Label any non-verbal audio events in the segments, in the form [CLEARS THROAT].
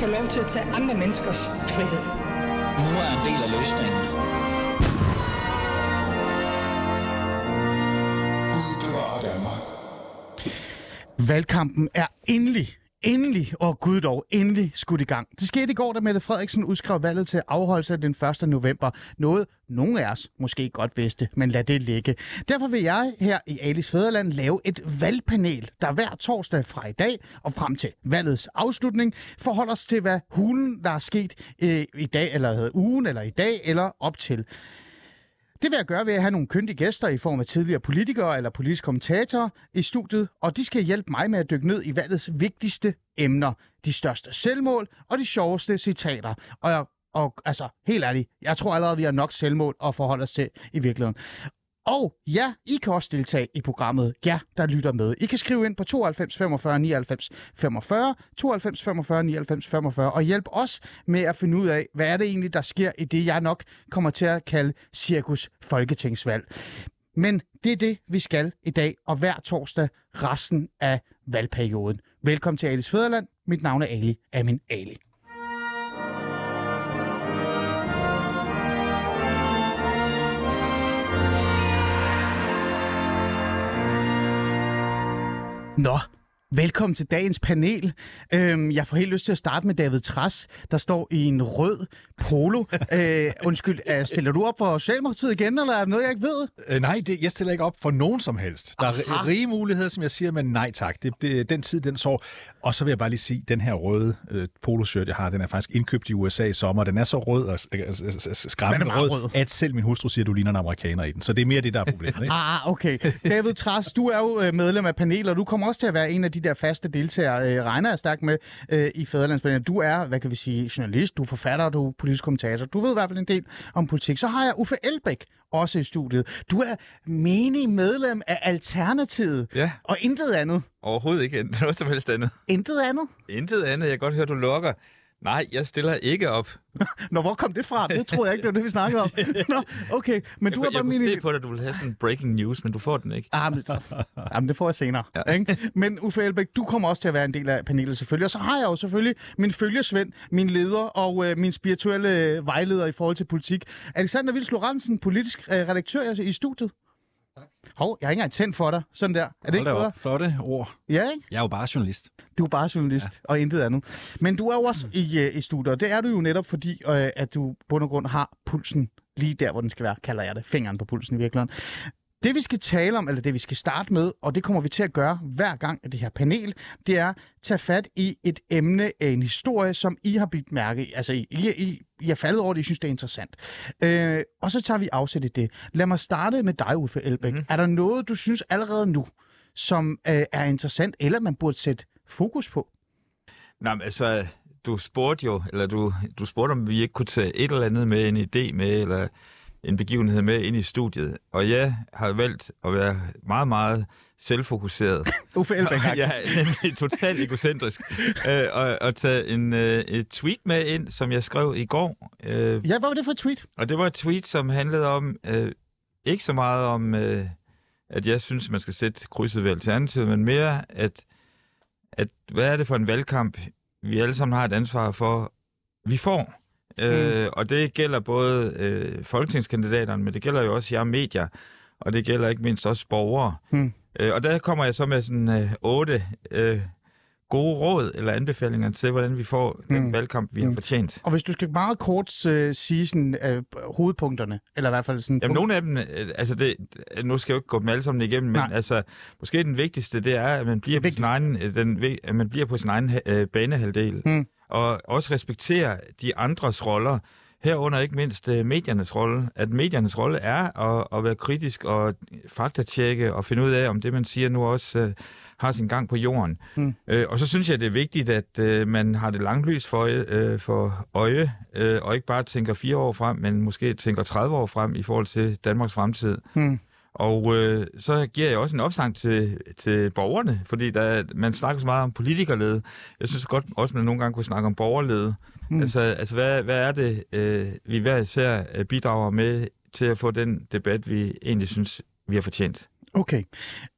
få lov til at tage andre menneskers frihed. Nu er en del af løsningen. Valgkampen er endelig Endelig, og gud dog, endelig skudt i gang. Det skete i går, da Mette Frederiksen udskrev valget til afholdelse den 1. november. Noget nogle af os måske godt vidste, men lad det ligge. Derfor vil jeg her i Alice Fæderland lave et valgpanel, der hver torsdag fra i dag og frem til valgets afslutning forholder os til, hvad hulen, der er sket øh, i dag, eller ugen, eller i dag, eller op til. Det vil jeg gøre ved at have nogle kyndige gæster i form af tidligere politikere eller politiske kommentatorer i studiet, og de skal hjælpe mig med at dykke ned i valgets vigtigste emner. De største selvmål og de sjoveste citater. Og jeg og altså, helt ærligt, jeg tror allerede, vi har nok selvmål at forholde os til i virkeligheden. Og ja, I kan også deltage i programmet. Ja, der lytter med. I kan skrive ind på 92 45 99 45, 92 45 99 45, og hjælp os med at finde ud af, hvad er det egentlig, der sker i det, jeg nok kommer til at kalde cirkus folketingsvalg. Men det er det, vi skal i dag, og hver torsdag resten af valgperioden. Velkommen til Alis Fæderland. Mit navn er Ali Amin Ali. Nå, Velkommen til dagens panel. Øhm, jeg får helt lyst til at starte med David Tras, der står i en rød polo. [LAUGHS] øh, undskyld, uh, stiller du op for Socialdemokratiet igen, eller er det noget, jeg ikke ved? Øh, nej, det, jeg stiller ikke op for nogen som helst. Der er Aha. rige muligheder, som jeg siger, men nej tak. Det, det, den tid, den så. Og så vil jeg bare lige sige, den her røde øh, poloshirt, jeg har, den er faktisk indkøbt i USA i sommer. Den er så rød og skræmmende rød, rød, at selv min hustru siger, at du ligner en amerikaner i den. Så det er mere det, der er problemet. Ikke? ah, okay. David Tras, du er jo øh, medlem af panelet, og du kommer også til at være en af de der faste deltagere, øh, regner jeg stærkt med øh, i Fæderlandsbanen. Du er, hvad kan vi sige, journalist, du er forfatter, du er politisk kommentator. Du ved i hvert fald en del om politik. Så har jeg Uffe Elbæk også i studiet. Du er menig medlem af Alternativet, ja. og intet andet. Overhovedet ikke [LAUGHS] noget som helst andet. Intet andet? Intet andet. Jeg kan godt høre, du lukker. Nej, jeg stiller ikke op. [LAUGHS] Nå, hvor kom det fra? Det troede jeg ikke, det var det, vi snakkede om. Nå, okay. Men jeg, du er bare jeg min... Se på dig, du vil have sådan en breaking news, men du får den ikke. Ah, men, ah, men det får jeg senere. Ja. Ikke? Men Uffe Elbæk, du kommer også til at være en del af panelet selvfølgelig. Og så har jeg jo selvfølgelig min følgesvend, min leder og øh, min spirituelle vejleder i forhold til politik. Alexander Vils Lorentzen, politisk øh, redaktør i studiet. Hov, jeg har ikke engang tændt for dig. Sådan der. Er det ikke bedre? Flotte ord. Ja, ikke? Jeg er jo bare journalist. Du er bare journalist, ja. og intet andet. Men du er jo også i, uh, i studiet, og det er du jo netop fordi, uh, at du på og grund har pulsen lige der, hvor den skal være, kalder jeg det. Fingeren på pulsen i virkeligheden. Det vi skal tale om, eller det vi skal starte med, og det kommer vi til at gøre hver gang af det her panel, det er at tage fat i et emne af en historie, som I har bidt mærke Altså, I, I, I har faldet over det, I synes, det er interessant. Øh, og så tager vi afsæt i det. Lad mig starte med dig, Uffe Elbæk. Mm. Er der noget, du synes allerede nu, som øh, er interessant, eller man burde sætte fokus på? Nej, men altså, du spurgte jo, eller du, du spurgte, om vi ikke kunne tage et eller andet med, en idé med, eller en begivenhed med ind i studiet. Og jeg har valgt at være meget, meget selvfokuseret. [LAUGHS] Uffe Elbæk. ja, totalt egocentrisk. [LAUGHS] øh, og, og tage en, øh, et tweet med ind, som jeg skrev i går. Øh, ja, hvad var det for et tweet? Og det var et tweet, som handlede om, øh, ikke så meget om, øh, at jeg synes, man skal sætte krydset ved Alternativet, men mere, at, at hvad er det for en valgkamp, vi alle sammen har et ansvar for, vi får. Øh, mm. og det gælder både øh, folketingskandidaterne, men det gælder jo også jer medier, og det gælder ikke mindst også borgere. Mm. Øh, og der kommer jeg så med sådan øh, otte øh, gode råd eller anbefalinger til, hvordan vi får mm. den valgkamp, vi mm. har fortjent. Og hvis du skal meget kort øh, sige sådan, øh, hovedpunkterne, eller i hvert fald sådan... Jamen, nogle af dem, øh, altså det, nu skal jeg jo ikke gå dem alle sammen igennem, men Nej. altså, måske den vigtigste, det er, at man bliver, på sin, egen, øh, den, at man bliver på sin egen øh, banehalvdel. Mm og også respektere de andres roller, herunder ikke mindst uh, mediernes rolle. At mediernes rolle er at, at være kritisk og faktatjekke og finde ud af, om det, man siger nu også uh, har sin gang på jorden. Mm. Uh, og så synes jeg, det er vigtigt, at uh, man har det langt lys for, uh, for øje, uh, og ikke bare tænker fire år frem, men måske tænker 30 år frem i forhold til Danmarks fremtid. Mm. Og øh, så giver jeg også en opsang til, til borgerne, fordi der, man snakker så meget om politikerled. Jeg synes godt også, at man nogle gange kunne snakke om borgerled. Mm. Altså, altså hvad, hvad er det, øh, vi hver især øh, bidrager med til at få den debat, vi egentlig synes, vi har fortjent? Okay.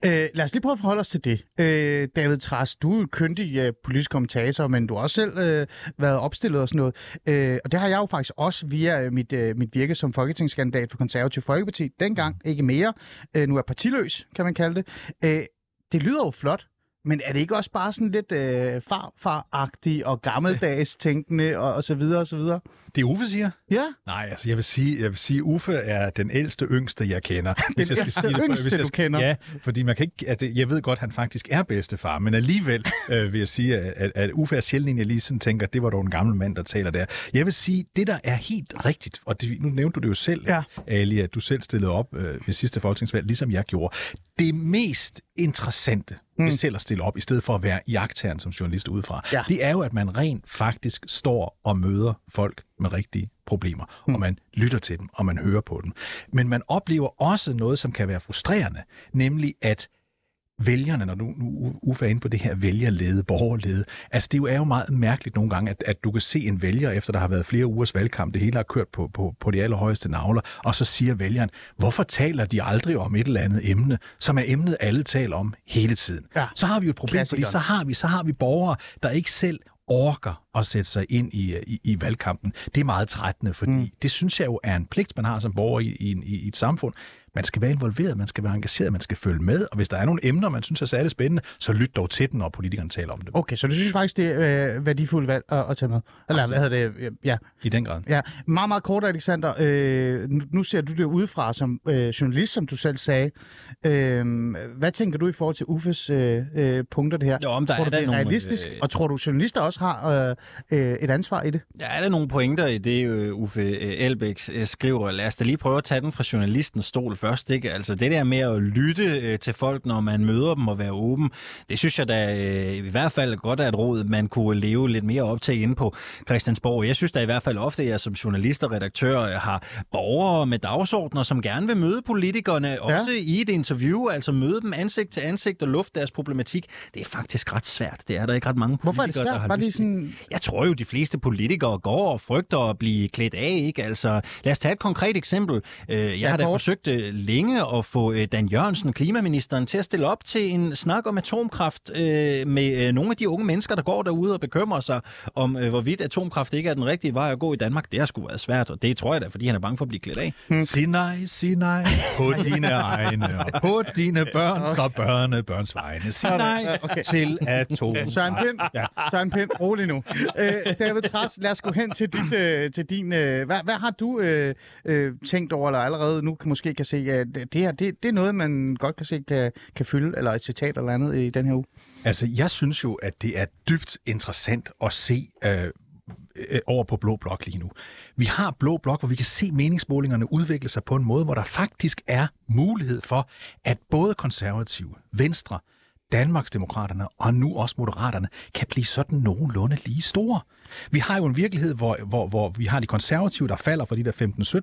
Øh, lad os lige prøve at forholde os til det. Øh, David Tras, du er jo kyndig øh, politisk kommentator, men du har også selv øh, været opstillet og sådan noget. Øh, og det har jeg jo faktisk også via øh, mit, øh, mit virke som folketingskandidat for Konservativ Folkeparti. Dengang ikke mere. Øh, nu er partiløs, kan man kalde det. Øh, det lyder jo flot. Men er det ikke også bare sådan lidt øh, farfar-agtigt og gammeldags [LAUGHS] tænkende og, og så videre og så videre? Det Uffe siger? Ja. Nej, altså jeg vil sige, jeg vil sige Uffe er den ældste yngste, jeg kender. den jeg ældste sige det, yngste, jeg, du kender? Ja, fordi man kan ikke, altså, jeg ved godt, han faktisk er bedstefar, men alligevel [LAUGHS] øh, vil jeg sige, at, at Uffe er sjældent en, jeg lige sådan tænker, det var dog en gammel mand, der taler der. Jeg vil sige, det der er helt rigtigt, og det, nu nævnte du det jo selv, ja. Ali, at du selv stillede op øh, ved sidste folketingsvalg, ligesom jeg gjorde. Det mest interessante mm. ved selv at stille op, i stedet for at være jagttageren som journalist udefra, ja. det er jo, at man rent faktisk står og møder folk med rigtige problemer, mm. og man lytter til dem, og man hører på dem. Men man oplever også noget, som kan være frustrerende, nemlig at vælgerne, når du nu Uffe er inde på det her vælgerlede, borgerlede, altså det er jo meget mærkeligt nogle gange, at, at du kan se en vælger, efter der har været flere ugers valgkamp, det hele har kørt på, på, på de allerhøjeste navler, og så siger vælgeren, hvorfor taler de aldrig om et eller andet emne, som er emnet, alle taler om hele tiden? Ja. Så har vi jo et problem, fordi så har, vi, så har vi borgere, der ikke selv orker at sætte sig ind i, i, i valgkampen. Det er meget trættende, fordi mm. det synes jeg jo er en pligt, man har som borger i, i, i et samfund, man skal være involveret, man skal være engageret, man skal følge med, og hvis der er nogle emner, man synes er særlig spændende, så lyt dog til den, når politikerne taler om det. Okay, så du synes faktisk, det er øh, værdifuldt valg at, at tage med? Eller hvad hedder det? Ja. I den grad. Ja. Meget, meget kort, Alexander. Øh, nu, ser du det udefra som øh, journalist, som du selv sagde. Øh, hvad tænker du i forhold til Uffes øh, øh, punkter det her? Jo, om der tror er du, det er nogle, realistisk? Øh... Og tror du, journalister også har øh, øh, et ansvar i det? Der er der nogle pointer i det, øh, Uffe Elbæk skriver. Lad os da lige prøve at tage den fra journalistens stol først. Ikke? Altså, det der med at lytte øh, til folk, når man møder dem og være åben, det synes jeg da øh, i hvert fald godt er et råd, man kunne leve lidt mere op til inde på Christiansborg. Jeg synes da i hvert fald ofte, at jeg som journalist og redaktør har borgere med dagsordner, som gerne vil møde politikerne, også ja. i et interview, altså møde dem ansigt til ansigt og lufte deres problematik. Det er faktisk ret svært. Det er der ikke ret mange Hvorfor er det svært? Var det sådan... Jeg tror jo, de fleste politikere går og frygter at blive klædt af. Ikke? Altså, lad os tage et konkret eksempel. Øh, jeg ja, har da forsøgt længe at få øh, Dan Jørgensen, klimaministeren, til at stille op til en snak om atomkraft øh, med øh, nogle af de unge mennesker, der går derude og bekymrer sig om, øh, hvorvidt atomkraft ikke er den rigtige vej at gå i Danmark. Det har sgu været svært, og det tror jeg da, fordi han er bange for at blive klædt af. Hmm. Sig nej, sig nej på dine egne og på dine børns og børnebørns vegne. Sig nej okay. til atom. Søren Pind, ja. Søren Pind, rolig nu. Øh, David Træs, lad os gå hen til, dit, øh, til din... Øh, hvad, hvad har du øh, øh, tænkt over, eller allerede nu kan, måske kan se, at det her, det, det er noget, man godt kan se kan, kan fylde, eller et citat eller andet i den her uge? Altså, jeg synes jo, at det er dybt interessant at se øh, øh, over på Blå Blok lige nu. Vi har Blå Blok, hvor vi kan se meningsmålingerne udvikle sig på en måde, hvor der faktisk er mulighed for, at både konservative, venstre, Danmarksdemokraterne og nu også Moderaterne kan blive sådan nogenlunde lige store. Vi har jo en virkelighed, hvor, hvor, hvor vi har de konservative, der falder fra de der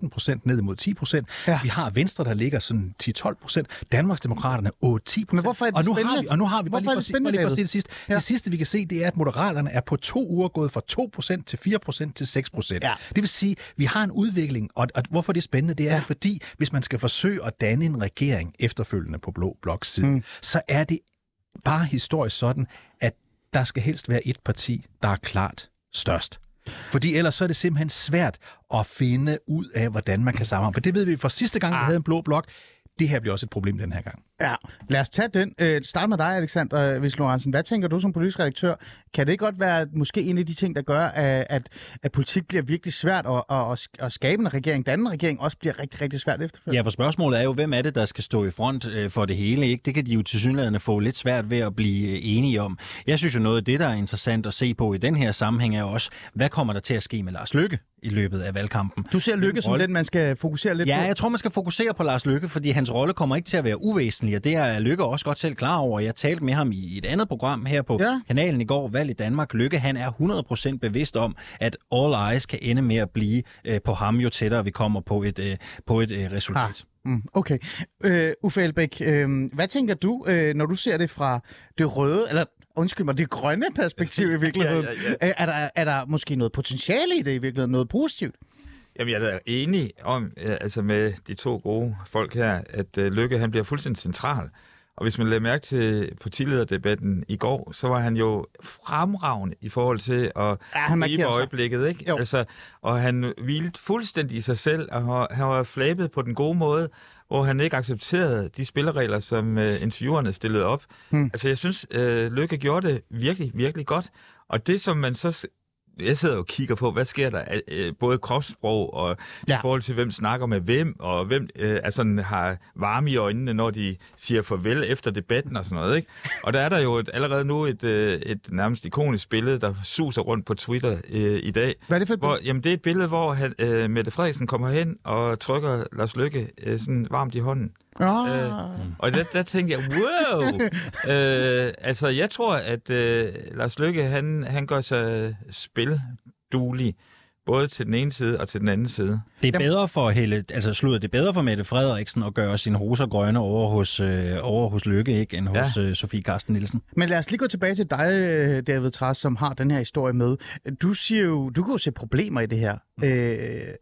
15-17 procent ned mod 10 procent. Ja. Vi har Venstre, der ligger sådan 10-12 procent. Danmarksdemokraterne 8-10 procent. Men hvorfor er det og nu spændende? har vi, og nu har vi bare lige for, spændende, lige for at sige det sidste. Ja. Det sidste, vi kan se, det er, at Moderaterne er på to uger gået fra 2 procent til 4 procent til 6 procent. Ja. Det vil sige, vi har en udvikling, og, og hvorfor det er spændende, det er ja. fordi, hvis man skal forsøge at danne en regering efterfølgende på Blå Bloks side, mm. så er det bare historisk sådan, at der skal helst være et parti, der er klart størst. Fordi ellers så er det simpelthen svært at finde ud af, hvordan man kan samarbejde. Det ved vi fra sidste gang, vi ah. havde en blå blok. Det her bliver også et problem den her gang. Ja, lad os tage den. Øh, start med dig, Alexander Vis Lorentzen. Hvad tænker du som politisk redaktør? Kan det godt være måske en af de ting, der gør, at, at, at politik bliver virkelig svært, og, og, og skabe en regering, den regering, også bliver rigtig, rigtig svært efterfølgende? Ja, for spørgsmålet er jo, hvem er det, der skal stå i front øh, for det hele? Ikke? Det kan de jo til synligheden få lidt svært ved at blive øh, enige om. Jeg synes jo noget af det, der er interessant at se på i den her sammenhæng, er også, hvad kommer der til at ske med Lars Lykke i løbet af valgkampen? Du ser Lykke som den, man skal fokusere lidt ja, på? Ja, jeg tror, man skal fokusere på Lars Lykke, fordi hans rolle kommer ikke til at være uvæsentlig, og det er Lykke også godt selv klar over. Jeg talte med ham i et andet program her på ja. kanalen i går, Valg i Danmark. Lykke, han er 100% bevidst om, at all eyes kan ende med at blive øh, på ham, jo tættere vi kommer på et, øh, på et øh, resultat. Ah. Mm, okay. Øh, Uffe Elbæk, øh, hvad tænker du, øh, når du ser det fra det røde, eller undskyld mig, det grønne perspektiv i [LAUGHS] virkeligheden? ja, ja, ja. Er, der, er der måske noget potentiale i det i virkeligheden, noget positivt? Jamen, jeg er da enig om, øh, altså med de to gode folk her, at uh, Lykke han bliver fuldstændig central. Og hvis man lader mærke til partilederdebatten i går, så var han jo fremragende i forhold til at ja, han i øjeblikket. Ikke? Jo. Altså, og han hvilede fuldstændig i sig selv, og han var flabet på den gode måde, hvor han ikke accepterede de spilleregler, som uh, interviewerne stillede op. Hmm. Altså, jeg synes, uh, Lykke gjorde det virkelig, virkelig godt. Og det, som man så jeg sidder og kigger på, hvad sker der, øh, både kropssprog og ja. i forhold til, hvem snakker med hvem, og hvem øh, altså, har varme i øjnene, når de siger farvel efter debatten og sådan noget. Ikke? Og der er der jo et, allerede nu et, øh, et nærmest ikonisk billede, der suser rundt på Twitter øh, i dag. Hvad er det for et hvor, Jamen, det er et billede, hvor han, øh, Mette Frederiksen kommer hen og trykker Lars Lykke øh, sådan varmt i hånden. Oh. Øh, og der, der tænkte jeg, wow! [LAUGHS] øh, altså, jeg tror, at øh, Lars Lykke, han, han gør sig spilduelig både til den ene side og til den anden side. Det er bedre for Helle, altså slutter det bedre for Mette Frederiksen at gøre sine hoser grønne over hos, øh, over hos Lykke, ikke, end hos ja. øh, Sofie Karsten Nielsen. Men lad os lige gå tilbage til dig, øh, David Træs, som har den her historie med. Du siger jo, du kan jo se problemer i det her. Mm. Øh,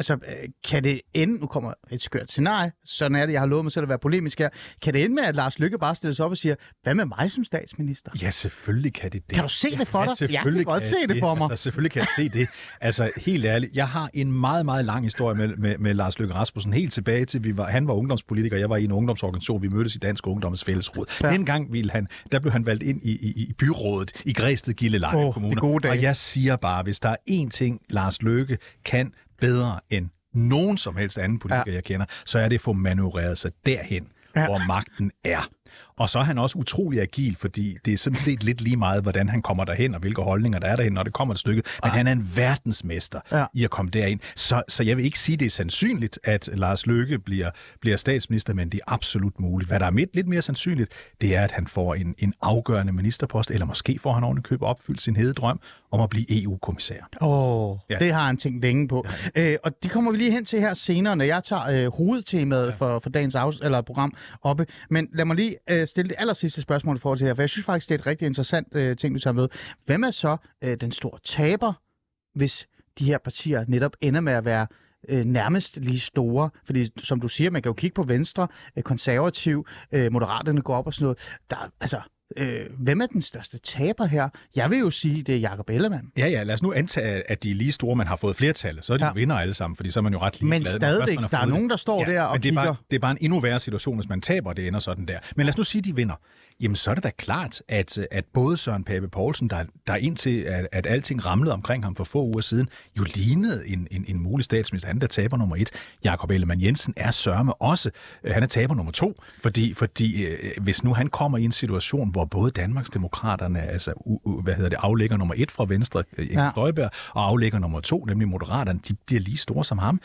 altså, øh, kan det ende, nu kommer et skørt scenarie, sådan er det, jeg har lovet mig selv at være polemisk her, kan det ende med, at Lars Lykke bare stiller sig op og siger, hvad med mig som statsminister? Ja, selvfølgelig kan det det. Kan du se det for ja, dig? Jeg kan godt se det, det for mig. Altså, selvfølgelig kan jeg se det. Altså, helt ærligt, jeg har en meget, meget lang historie med, med, med Lars Løkke Rasmussen, helt tilbage til, vi var, han var ungdomspolitiker, jeg var i en ungdomsorganisation, vi mødtes i Dansk Ungdoms Fællesråd. Ja. Dengang ville han, der blev han valgt ind i, i, i byrådet i Græsted Gilleleje oh, Kommune. Og jeg siger bare, hvis der er én ting, Lars Løkke kan bedre end nogen som helst anden politiker, ja. jeg kender, så er det at få manøvreret sig derhen, ja. hvor magten er. Og så er han også utrolig agil, fordi det er sådan set lidt lige meget, hvordan han kommer derhen, og hvilke holdninger der er derhen, når det kommer et stykke. Men ja. han er en verdensmester ja. i at komme derind. Så, så jeg vil ikke sige, det er sandsynligt, at Lars Løkke bliver, bliver statsminister, men det er absolut muligt. Hvad der er lidt, lidt mere sandsynligt, det er, at han får en, en afgørende ministerpost, eller måske får han oven køb opfyldt sin hededrøm om at blive EU-kommissær. Åh, oh, ja. det har han tænkt længe på. Ja. Øh, og det kommer vi lige hen til her senere, når jeg tager øh, hovedtemaet ja. for, for dagens af, eller program oppe. Men lad mig lige øh, stille det aller sidste spørgsmål i forhold til det her, for jeg synes faktisk, det er et rigtig interessant øh, ting, du tager med. Hvem er så øh, den store taber, hvis de her partier netop ender med at være øh, nærmest lige store. Fordi som du siger, man kan jo kigge på Venstre, øh, konservativ, øh, Moderaterne går op og sådan noget. Der, altså, Øh, hvem er den største taber her? Jeg vil jo sige, det er Jacob Ellemann. Ja, ja, lad os nu antage, at de er lige store, man har fået flertallet. Så er de ja. vinder alle sammen, fordi så er man jo ret lige Men stadigvæk, der er nogen, der står ja, der og men det er, kigger. bare, det er bare en endnu værre situation, hvis man taber, det ender sådan der. Men lad os nu sige, de vinder jamen så er det da klart, at, at både Søren Pape Poulsen, der, der indtil at, at alting ramlede omkring ham for få uger siden, jo lignede en, en, en mulig statsminister. Han der taber nummer et. Jakob Ellemann Jensen er sørme også. Øh, han er taber nummer to, fordi, fordi øh, hvis nu han kommer i en situation, hvor både Danmarksdemokraterne, altså u, u, hvad hedder det, aflægger nummer et fra Venstre, øh, Inger ja. Støjberg, og aflægger nummer to, nemlig Moderaterne, de bliver lige store som ham,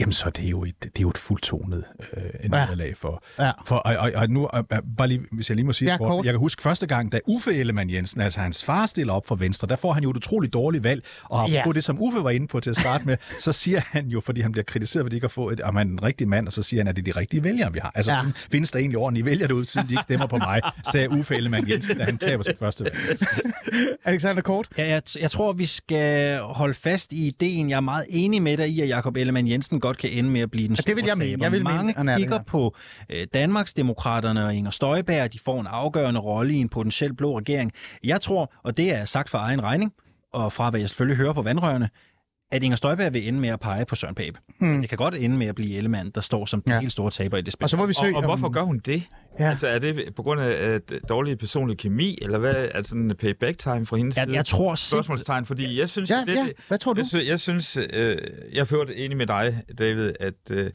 Jamen, så det er jo et, det er jo et fuldtonet øh, nederlag ja. for... Ja. for og, og, og nu, og, bare lige, hvis jeg lige må sige, ja, kort, jeg kan huske første gang, da Uffe Ellemann Jensen, altså hans far, stiller op for Venstre, der får han jo et utroligt dårligt valg, og ja. på det, som Uffe var inde på til at starte med, [LAUGHS] så siger han jo, fordi han bliver kritiseret, fordi de ikke har fået, om han er en rigtig mand, og så siger han, at det er de rigtige vælgere, vi har. Altså, ja. findes der egentlig ordentlige vælgere derude, siden de ikke stemmer på mig, sagde Uffe Ellemann Jensen, da han taber sit første valg. [LAUGHS] Alexander Kort? Ja, jeg, jeg tror, vi skal holde fast i ideen. Jeg er meget enig med dig i, at Jakob Ellemann Jensen godt kan ende med at blive den store det vil jeg mene. Jeg vil Mange mene, kigger på øh, Danmarksdemokraterne og Inger Støjberg, de får en afgørende rolle i en potentiel blå regering. Jeg tror, og det er sagt for egen regning, og fra hvad jeg selvfølgelig hører på vandrørene, at Inger Støjberg vil ende med at pege på Søren Pape. Hmm. det kan godt ende med at blive Ellemann, der står som den ja. helt store taber i det spil. Og, så må vi søge, og, og hvorfor gør hun det? Ja. Altså, er det på grund af uh, dårlig personlig kemi, eller hvad er sådan en payback time fra hendes ja, side? Jeg tror Spørgsmålstegn, fordi jeg synes... Ja, det, ja. Hvad tror du? Jeg, jeg synes, øh, jeg er ført enig med dig, David, at, øh,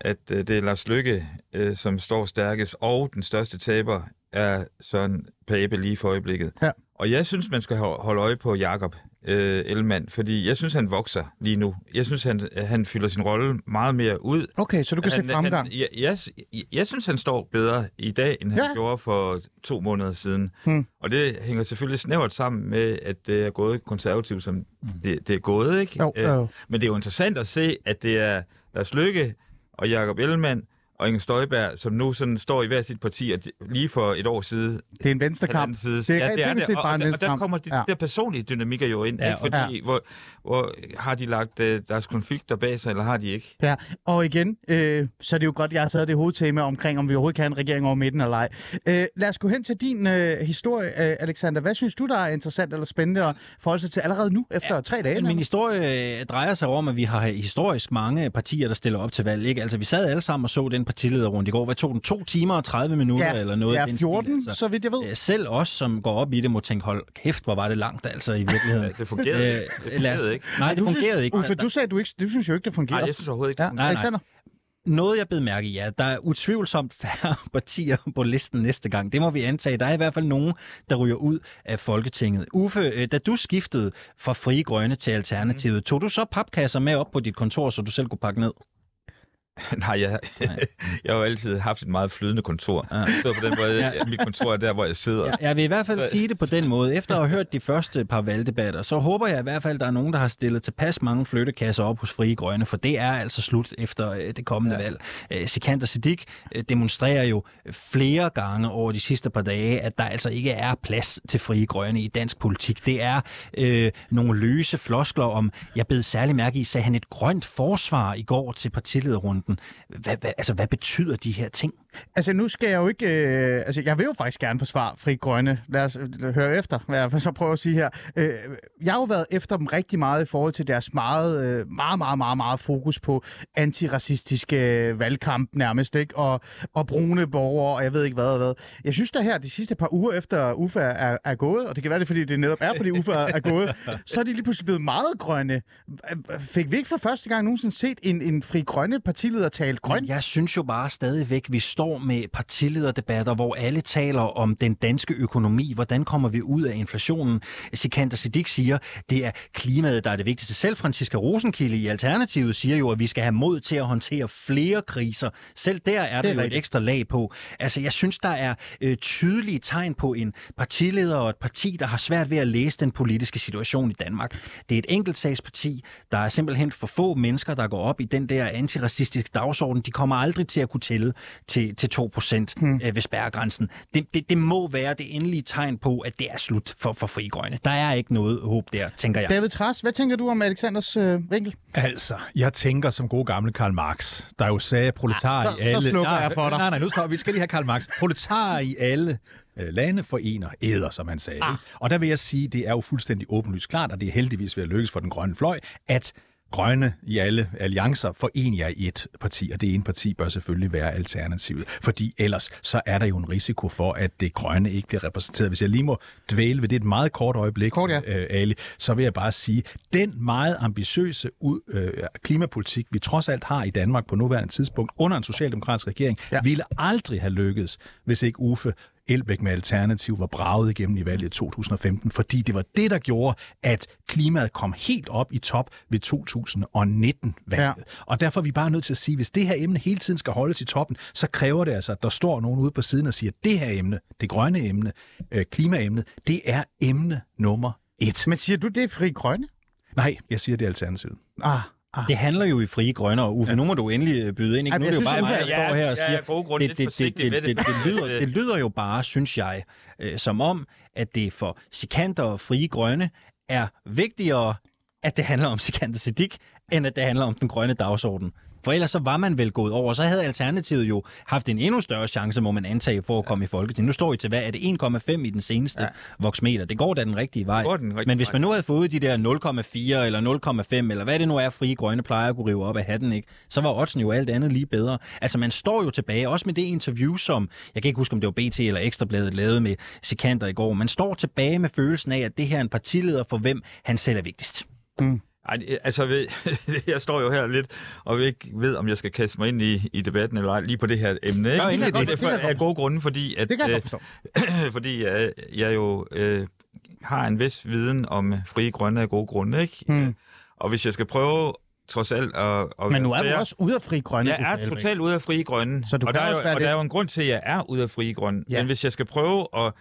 at øh, det er Lars Lykke, øh, som står stærkest, og den største taber er Søren Pape lige for øjeblikket. Ja. Og jeg synes, man skal holde øje på Jakob øh, Ellemann, fordi jeg synes, han vokser lige nu. Jeg synes, han, han fylder sin rolle meget mere ud. Okay, så du kan han, se fremgang? Han, jeg, jeg, jeg synes, han står bedre i dag, end han ja. gjorde for to måneder siden. Hmm. Og det hænger selvfølgelig snævert sammen med, at det er gået konservativt, som hmm. det, det er gået. Ikke? Jo, jo. Men det er jo interessant at se, at det er Lars Lykke og Jakob Ellemann, og Inger Støjberg, som nu sådan står i hver sit parti, og lige for et år siden... Det er en venstrekamp. Side, det er, ja, det er det. Og, og, og, og der kommer de ja. der personlige dynamikker jo ind, ja, ikke? Fordi, ja. hvor, hvor har de lagt øh, deres konflikter bag sig, eller har de ikke? Ja, og igen, øh, så er det jo godt, jeg har taget det hovedtema omkring, om vi overhovedet kan en regering over midten eller ej. Øh, lad os gå hen til din øh, historie, øh, Alexander. Hvad synes du, der er interessant eller spændende at forholde sig til allerede nu, efter ja, tre dage? Min historie øh, drejer sig om, at vi har historisk mange partier, der stiller op til valg. Ikke? Altså, vi sad alle sammen og så den partilederrunde i går. Hvad tog den? To timer og 30 minutter ja, eller noget? Ja, 14, stil, altså. så vidt jeg ved. Øh, selv os, som går op i det, må tænke, hold kæft, hvor var det langt altså i virkeligheden. [LAUGHS] det fungerede, øh, det fungerede ikke. Nej, det fungerede synes, ikke. Uffe, du sagde, du, ikke, du synes jo ikke, det fungerer. Nej, jeg synes overhovedet ikke, det. Ja, Alexander? Noget, jeg bed mærke i, ja, der er utvivlsomt færre [LAUGHS] partier på listen næste gang. Det må vi antage. Der er i hvert fald nogen, der ryger ud af Folketinget. Uffe, øh, da du skiftede fra Frie Grønne til Alternativet, tog du så papkasser med op på dit kontor, så du selv kunne pakke ned? [LAUGHS] Nej, jeg, Nej. [LAUGHS] jeg har jo altid haft et meget flydende kontor. Ja. Så på den måde, [LAUGHS] ja. mit kontor er der, hvor jeg sidder. Ja, jeg vil i hvert fald sige det på den måde. Efter at have hørt de første par valgdebatter, så håber jeg i hvert fald, at der er nogen, der har stillet tilpas mange flyttekasser op hos Frie Grønne, for det er altså slut efter øh, det kommende ja. valg. Øh, Sikander Siddiq øh, demonstrerer jo flere gange over de sidste par dage, at der altså ikke er plads til Frie Grønne i dansk politik. Det er øh, nogle løse floskler om, jeg bed særlig mærke i, sagde han et grønt forsvar i går til partilederrunden runden. Hvad, hvad, altså, hvad betyder de her ting? Altså, nu skal jeg jo ikke... Øh, altså, jeg vil jo faktisk gerne forsvare Fri Grønne. Lad os øh, høre efter, hvad jeg så prøver at sige her. Øh, jeg har jo været efter dem rigtig meget i forhold til deres meget, øh, meget, meget, meget, meget fokus på antiracistiske øh, valgkamp nærmest, ikke? Og, og brune borgere, og jeg ved ikke hvad og hvad. Jeg synes da her, de sidste par uger efter Uffe er, er gået, og det kan være det, fordi det netop er, fordi [LAUGHS] Uffe er gået, så er de lige pludselig blevet meget grønne. Fik vi ikke for første gang nogensinde set en, en Fri Grønne partileder tale grøn? Jeg synes jo bare stadigvæk, vi står står med partilederdebatter, hvor alle taler om den danske økonomi. Hvordan kommer vi ud af inflationen? Sikander Siddiq siger, det er klimaet, der er det vigtigste. Selv Franziska Rosenkilde i Alternativet siger jo, at vi skal have mod til at håndtere flere kriser. Selv der er der er jo rigtigt. et ekstra lag på. Altså, jeg synes, der er øh, tydelige tegn på en partileder og et parti, der har svært ved at læse den politiske situation i Danmark. Det er et enkeltsagsparti. Der er simpelthen for få mennesker, der går op i den der antiracistiske dagsorden. De kommer aldrig til at kunne tælle til, til 2 procent hmm. øh, ved spærregrænsen. Det, det, det må være det endelige tegn på, at det er slut for, for Fri Grønne. Der er ikke noget håb der, tænker jeg. David Tras, hvad tænker du om Alexanders øh, vinkel? Altså, jeg tænker som god gamle Karl Marx, der jo sagde proletar ja, så, i alle... Så slukker nej, jeg for dig. Nej, nej, nu står vi skal lige have Karl Marx. Proletar i alle øh, lande forener æder, som han sagde. Ah. Og der vil jeg sige, det er jo fuldstændig åbenlyst klart, og det er heldigvis ved at lykkes for den grønne fløj, at grønne i alle alliancer forener i et parti, og det ene parti bør selvfølgelig være alternativet. Fordi ellers så er der jo en risiko for, at det grønne ikke bliver repræsenteret. Hvis jeg lige må dvæle ved det et meget kort øjeblik, kort, ja. øh, Ali, så vil jeg bare sige, den meget ambitiøse ud, øh, klimapolitik, vi trods alt har i Danmark på nuværende tidspunkt, under en socialdemokratisk regering, ja. ville aldrig have lykkedes, hvis ikke Uffe Elbæk med Alternativ var braget igennem i valget 2015, fordi det var det, der gjorde, at klimaet kom helt op i top ved 2019-valget. Ja. Og derfor er vi bare nødt til at sige, at hvis det her emne hele tiden skal holdes i toppen, så kræver det altså, at der står nogen ude på siden og siger, at det her emne, det grønne emne, øh, klimaemnet, det er emne nummer et. Men siger du, det er fri grønne? Nej, jeg siger, det er Alternativet. Ah, Ah. Det handler jo i frie grønne, og Uffe, ja. nu må du endelig øh, byde ind. Ikke? Ej, nu er det jo bare mig, der står her og siger, ja, det, det, det, det, det, det, det, lyder, det lyder jo bare, synes jeg, øh, som om, at det for Sikander og frie grønne er vigtigere, at det handler om Sikander Siddiq, end at det handler om den grønne dagsorden. For ellers så var man vel gået over. Så havde Alternativet jo haft en endnu større chance, må man antage, for at komme ja. i Folketinget. Nu står I til, hvad er det 1,5 i den seneste ja. voksmeter? Det går da den rigtige vej. Den rigtige Men hvis man nu havde fået de der 0,4 eller 0,5, eller hvad det nu er, frie grønne plejer at kunne rive op af hatten, ikke? så var oddsen jo alt andet lige bedre. Altså man står jo tilbage, også med det interview, som, jeg kan ikke huske, om det var BT eller Ekstrabladet lavede med Sikander i går, man står tilbage med følelsen af, at det her er en partileder, for hvem han selv er vigtigst. Mm. Ej, altså, [LAUGHS] jeg står jo her lidt og ikke ved, om jeg skal kaste mig ind i, i debatten eller ej, lige på det her emne. Ikke? Ja, det, det, det, det er gode grunde, fordi, at, det kan jeg øh, [CLEARS THROAT] fordi jeg, jeg jo øh, har en vis viden om frie grønne af gode grunde. Ikke? Hmm. Og hvis jeg skal prøve trods alt at... at Men nu er du også ude af fri grønne. Jeg er totalt ude af fri grønne. Så du og, der er jo, og der er jo en grund til, at jeg er ude af fri grønne. Ja. Men hvis jeg skal prøve at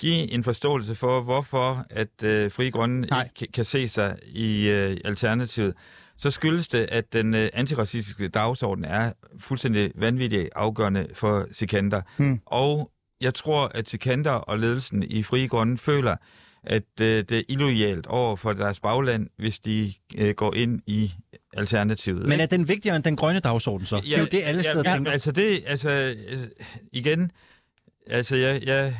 give en forståelse for, hvorfor at øh, Fri Grønne ikke kan se sig i øh, alternativet, så skyldes det, at den øh, antiracistiske dagsorden er fuldstændig vanvittig afgørende for Sikander. Hmm. Og jeg tror, at Sikander og ledelsen i Frie Grønne føler, at øh, det er illoyalt over for deres bagland, hvis de øh, går ind i alternativet. Men er den vigtigere end den grønne dagsorden så? Ja, det er jo det, alle steder ja, tænker. Altså det, altså igen, altså jeg, jeg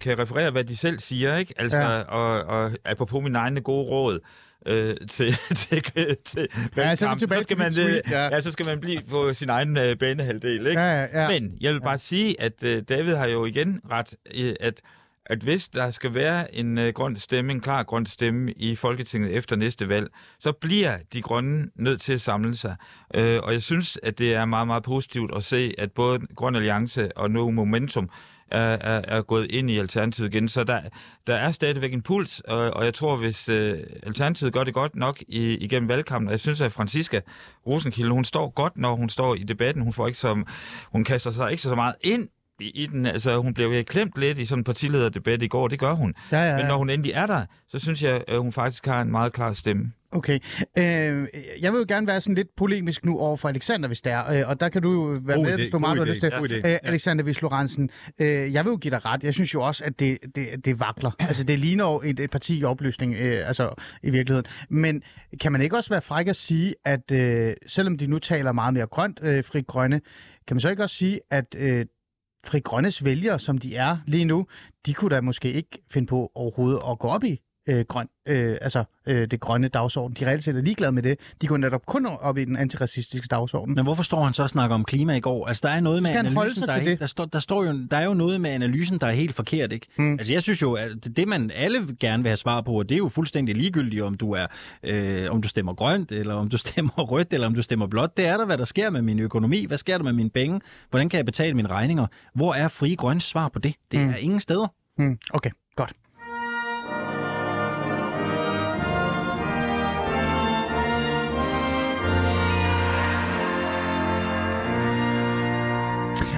kan referere, hvad de selv siger, ikke? Altså, ja. og, og apropos min egne gode råd, øh, til, [LAUGHS] til, til ja, så, så skal man, tweet, ja. ja. så skal man blive på sin egen øh, banehalvdel. Ikke? Ja, ja, ja. Men jeg vil bare ja. sige, at øh, David har jo igen ret, øh, at at hvis der skal være en øh, grøn stemme, en klar grøn stemme i Folketinget efter næste valg, så bliver de grønne nødt til at samle sig. Øh, og jeg synes, at det er meget, meget positivt at se, at både Grøn Alliance og nu Momentum er, er, er gået ind i Alternativet igen. Så der, der er stadigvæk en puls, og, og jeg tror, hvis øh, Alternativet gør det godt nok i, igennem valgkampen, og jeg synes, at Franziska Rosenkilde, hun står godt, når hun står i debatten. Hun, får ikke som, hun kaster sig ikke så meget ind i, i den, altså hun blev klemt lidt i sådan en partilederdebat i går, det gør hun. Ja, ja, ja. Men når hun endelig er der, så synes jeg, at hun faktisk har en meget klar stemme. Okay. Øh, jeg vil jo gerne være sådan lidt polemisk nu over for Alexander, hvis det er. Øh, og der kan du jo være med, hvis du meget har lyst til. Ja. Øh, Alexander Vils Lorentzen, øh, jeg vil jo give dig ret. Jeg synes jo også, at det, det, det vakler. Altså, det ligner jo et, et parti i opløsning, øh, altså i virkeligheden. Men kan man ikke også være fræk at sige, at øh, selvom de nu taler meget mere grønt, øh, fri grønne, kan man så ikke også sige, at øh, Fri Grønnes vælgere, som de er lige nu, de kunne da måske ikke finde på overhovedet at gå op i øh, grøn, øh, altså øh, det grønne dagsorden. De reelt set er ligeglade med det. De går netop kun op i den antiracistiske dagsorden. Men hvorfor står han så og snakker om klima i går? Altså der er noget med analysen, der, er, det? der, står, der, står jo, der er jo noget med analysen, der er helt forkert, ikke? Hmm. Altså jeg synes jo, at det man alle gerne vil have svar på, det er jo fuldstændig ligegyldigt, om du er, øh, om du stemmer grønt, eller om du [LAUGHS] stemmer rødt, eller om du stemmer blåt. Det er der, hvad der sker med min økonomi. Hvad sker der med mine penge? Hvordan kan jeg betale mine regninger? Hvor er frie grønne svar på det? Det hmm. er ingen steder. Hmm. Okay,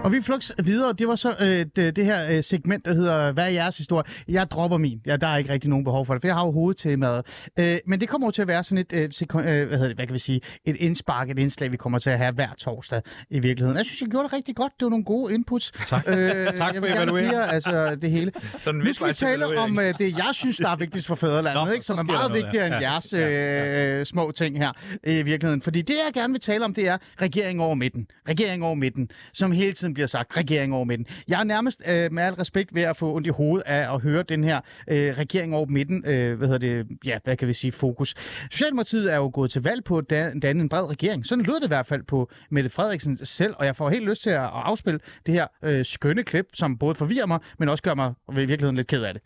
Og vi flux videre. Det var så øh, det, det her øh, segment, der hedder, hvad er jeres historie? Jeg dropper min. Ja, der er ikke rigtig nogen behov for det, for jeg har jo hovedtemaet. Øh, men det kommer jo til at være sådan et, øh, sekund, øh, hvad, hedder det, hvad kan vi sige, et indspark, et indslag, vi kommer til at have hver torsdag i virkeligheden. Jeg synes, jeg gjorde det rigtig godt. Det var nogle gode inputs. Tak, øh, [LAUGHS] tak for evalueringen. Altså, det hele. Sådan nu skal vi tale om øh, det, jeg synes, der er vigtigst for fædrelandet, Nå, ikke? som er meget vigtigere end ja. jeres øh, ja, ja. små ting her i virkeligheden. Fordi det, jeg gerne vil tale om, det er regering over midten. Regering over midten, som hele tiden tiden bliver sagt regering over midten. Jeg er nærmest øh, med al respekt ved at få ondt i hovedet af at høre den her øh, regering over midten, øh, hvad hedder det, ja, hvad kan vi sige, fokus. Socialdemokratiet er jo gået til valg på at danne en bred regering. Sådan lød det i hvert fald på Mette Frederiksen selv, og jeg får helt lyst til at afspille det her øh, skønne klip, som både forvirrer mig, men også gør mig i virkeligheden lidt ked af det.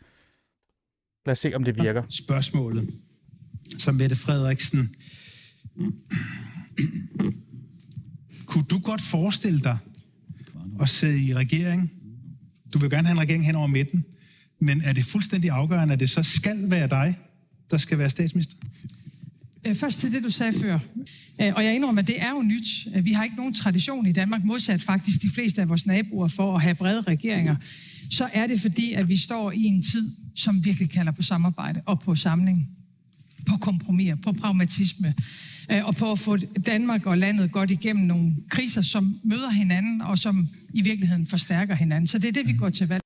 Lad os se, om det virker. Spørgsmålet, som Mette Frederiksen [CLEARS THROAT] kunne du godt forestille dig, at sidde i regering. Du vil gerne have en regering hen over midten. Men er det fuldstændig afgørende, at det så skal være dig, der skal være statsminister? Øh, først til det, du sagde før. Øh, og jeg indrømmer, at det er jo nyt. Øh, vi har ikke nogen tradition i Danmark, modsat faktisk de fleste af vores naboer, for at have brede regeringer. Så er det fordi, at vi står i en tid, som virkelig kalder på samarbejde og på samling, på kompromis, på pragmatisme. Øh, og på at få Danmark og landet godt igennem nogle kriser, som møder hinanden, og som i virkeligheden forstærker hinanden. Så det er det, vi går til valg.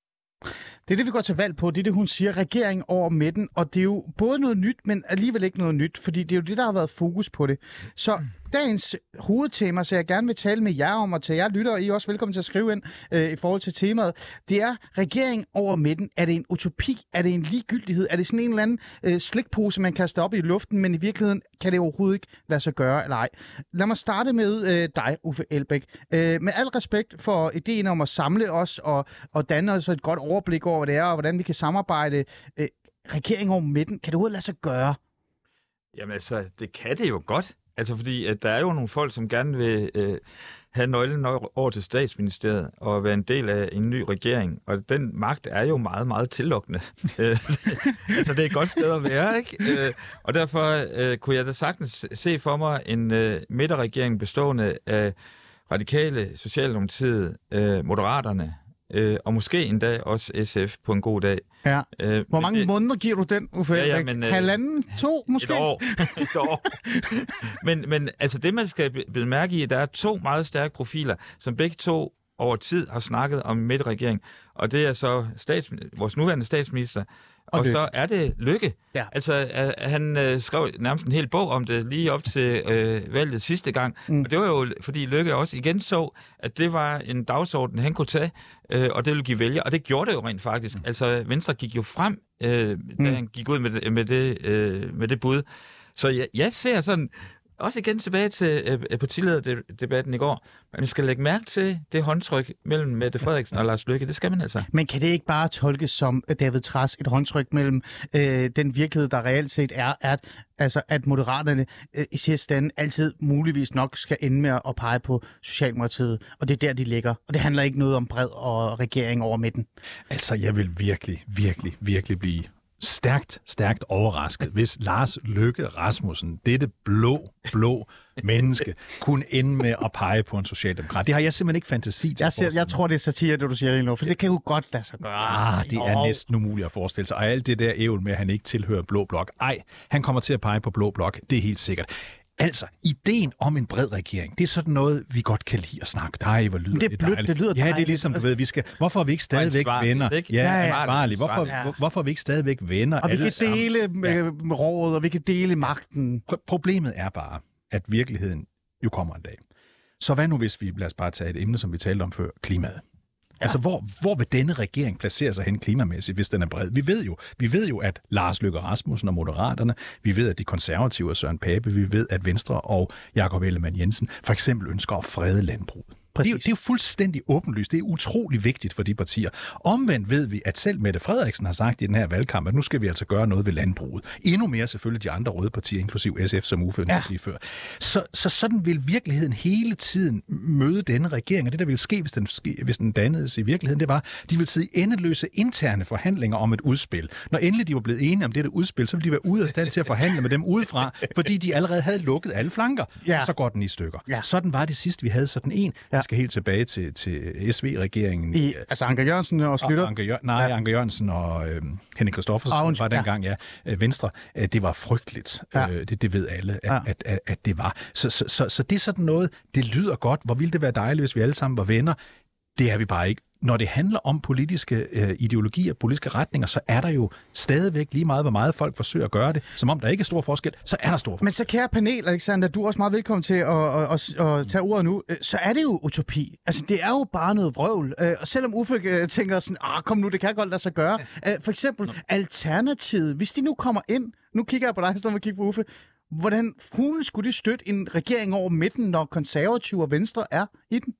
Det er det, vi går til valg på. Det er det, hun siger, regering over midten. Og det er jo både noget nyt, men alligevel ikke noget nyt, fordi det er jo det, der har været fokus på det. Så dagens hovedtema, så jeg gerne vil tale med jer om, og til jer lytter, og I er også velkommen til at skrive ind øh, i forhold til temaet, det er regering over midten. Er det en utopi? Er det en ligegyldighed? Er det sådan en eller anden øh, slikpose, man kaster op i luften, men i virkeligheden kan det overhovedet ikke lade sig gøre, eller ej? Lad mig starte med øh, dig, Uffe Elbæk. Øh, med al respekt for ideen om at samle os og, og danne os et godt overblik over, hvad det er, og hvordan vi kan samarbejde øh, regering over midten. Kan det overhovedet lade sig gøre? Jamen altså, det kan det jo godt. Altså fordi, at der er jo nogle folk, som gerne vil øh, have nøglen over til statsministeriet og være en del af en ny regering. Og den magt er jo meget, meget tillokkende. [LAUGHS] Øh, [LAUGHS] altså det er et godt sted at være, ikke? Øh, og derfor øh, kunne jeg da sagtens se for mig en øh, midterregering bestående af radikale, Socialdemokratiet, øh, Moderaterne, øh, og måske endda også SF på en god dag. Ja. Øh, Hvor mange det- måneder giver du den, Uffe Ja, ja, men, øh, Halvanden? To, måske? Et år. [LAUGHS] Et år. men, men altså det, man skal bide mærke i, der er to meget stærke profiler, som begge to over tid har snakket om midtregering. Og det er så stats, vores nuværende statsminister, og, og så er det Lykke. Ja. Altså, øh, han øh, skrev nærmest en hel bog om det lige op til øh, valget sidste gang. Mm. Og det var jo, fordi Lykke også igen så, at det var en dagsorden, han kunne tage, øh, og det ville give vælger. Og det gjorde det jo rent faktisk. Mm. Altså, Venstre gik jo frem, øh, da Mm. han gik ud med det, med det, øh, med det bud. Så jeg, jeg ser sådan, også igen tilbage til øh, partilederdebatten i går, man skal lægge mærke til det håndtryk mellem Mette Frederiksen og Lars Lykke. Det skal man altså. Men kan det ikke bare tolkes som, øh, David Træs, et håndtryk mellem øh, den virkelighed, der reelt set er, at, altså, at moderaterne øh, i sidste ende altid muligvis nok skal ende med at pege på Socialdemokratiet, og det er der, de ligger. Og det handler ikke noget om bred og regering over midten. Altså, jeg vil virkelig, virkelig, virkelig blive stærkt, stærkt overrasket, hvis Lars Løkke Rasmussen, dette blå, blå [LAUGHS] menneske, kunne ende med at pege på en socialdemokrat. Det har jeg simpelthen ikke fantasi til Jeg, siger, jeg tror, det er satire, det du siger lige nu, for det kan jo godt lade sig gøre. Ah, det er næsten umuligt at forestille sig. Og alt det der ævl med, at han ikke tilhører Blå Blok. Ej, han kommer til at pege på Blå Blok. Det er helt sikkert. Altså, ideen om en bred regering, det er sådan noget, vi godt kan lide at snakke. Nej, hvor lyder Det er blødt, dejligt. det lyder Ja, det er ligesom, du ved, vi skal... Hvorfor er vi ikke stadigvæk venner? ikke? Ja, Ja, ja. ansvarlige. Hvorfor, Ansvarligt. hvor- hvorfor er vi ikke stadigvæk venner? Og vi alle kan sammen? dele med, med rådet, og vi kan dele magten. Pr- Problemet er bare, at virkeligheden jo kommer en dag. Så hvad nu, hvis vi, lad os bare tage et emne, som vi talte om før, klimaet. Altså, hvor, hvor vil denne regering placere sig hen klimamæssigt, hvis den er bred? Vi ved jo, vi ved jo at Lars Løkke Rasmussen og Moderaterne, vi ved, at de konservative og Søren Pape, vi ved, at Venstre og Jakob Ellemann Jensen for eksempel ønsker at frede landbruget. Det er, Præcis. det er jo fuldstændig åbenlyst. Det er utrolig vigtigt for de partier. Omvendt ved vi, at selv Mette Frederiksen har sagt i den her valgkamp, at nu skal vi altså gøre noget ved landbruget. Endnu mere selvfølgelig de andre røde partier, inklusiv SF, som Uffe ja. lige før. Så, så sådan vil virkeligheden hele tiden møde denne regering, og det der ville ske, hvis den, hvis den dannedes i virkeligheden, det var, de ville sidde i endeløse interne forhandlinger om et udspil. Når endelig de var blevet enige om dette udspil, så ville de være ude af stand til at forhandle med dem udefra, fordi de allerede havde lukket alle flanker. Ja. Og så går den i stykker. Ja. Sådan var det sidst, vi havde sådan en. Ja. Skal helt tilbage til, til SV-regeringen. I, altså Anker Jørgensen og Slytter. Anker Jør- nej, Ja. Anker Jørgensen og øh, Henning Kristoffersen Ah, ah, var dengang, ja. ja. Venstre, øh, det var frygteligt. Ja. Øh, det, det ved alle, at, ja. at, at, at det var. Så, så, så, så det er sådan noget, det lyder godt. Hvor ville det være dejligt, hvis vi alle sammen var venner? Det er vi bare ikke. Når det handler om politiske øh, ideologier, politiske retninger, så er der jo stadigvæk lige meget, hvor meget folk forsøger at gøre det. Som om der ikke er stor forskel, så er der stor forskel. Men så kære panel, Alexander, du er også meget velkommen til at, at, at, at tage ordet nu. Øh, Så er det jo utopi. Altså, det er jo bare noget vrøvl. Øh, Og selvom Uffe øh, tænker sådan, ah, kom nu, det kan godt lade sig gøre. For eksempel, Alternativet, hvis de nu kommer ind, nu kigger jeg på dig, i stedet for at kigge på Uffe, hvordan hulen skulle de støtte en regering over midten, når konservative og venstre er i den?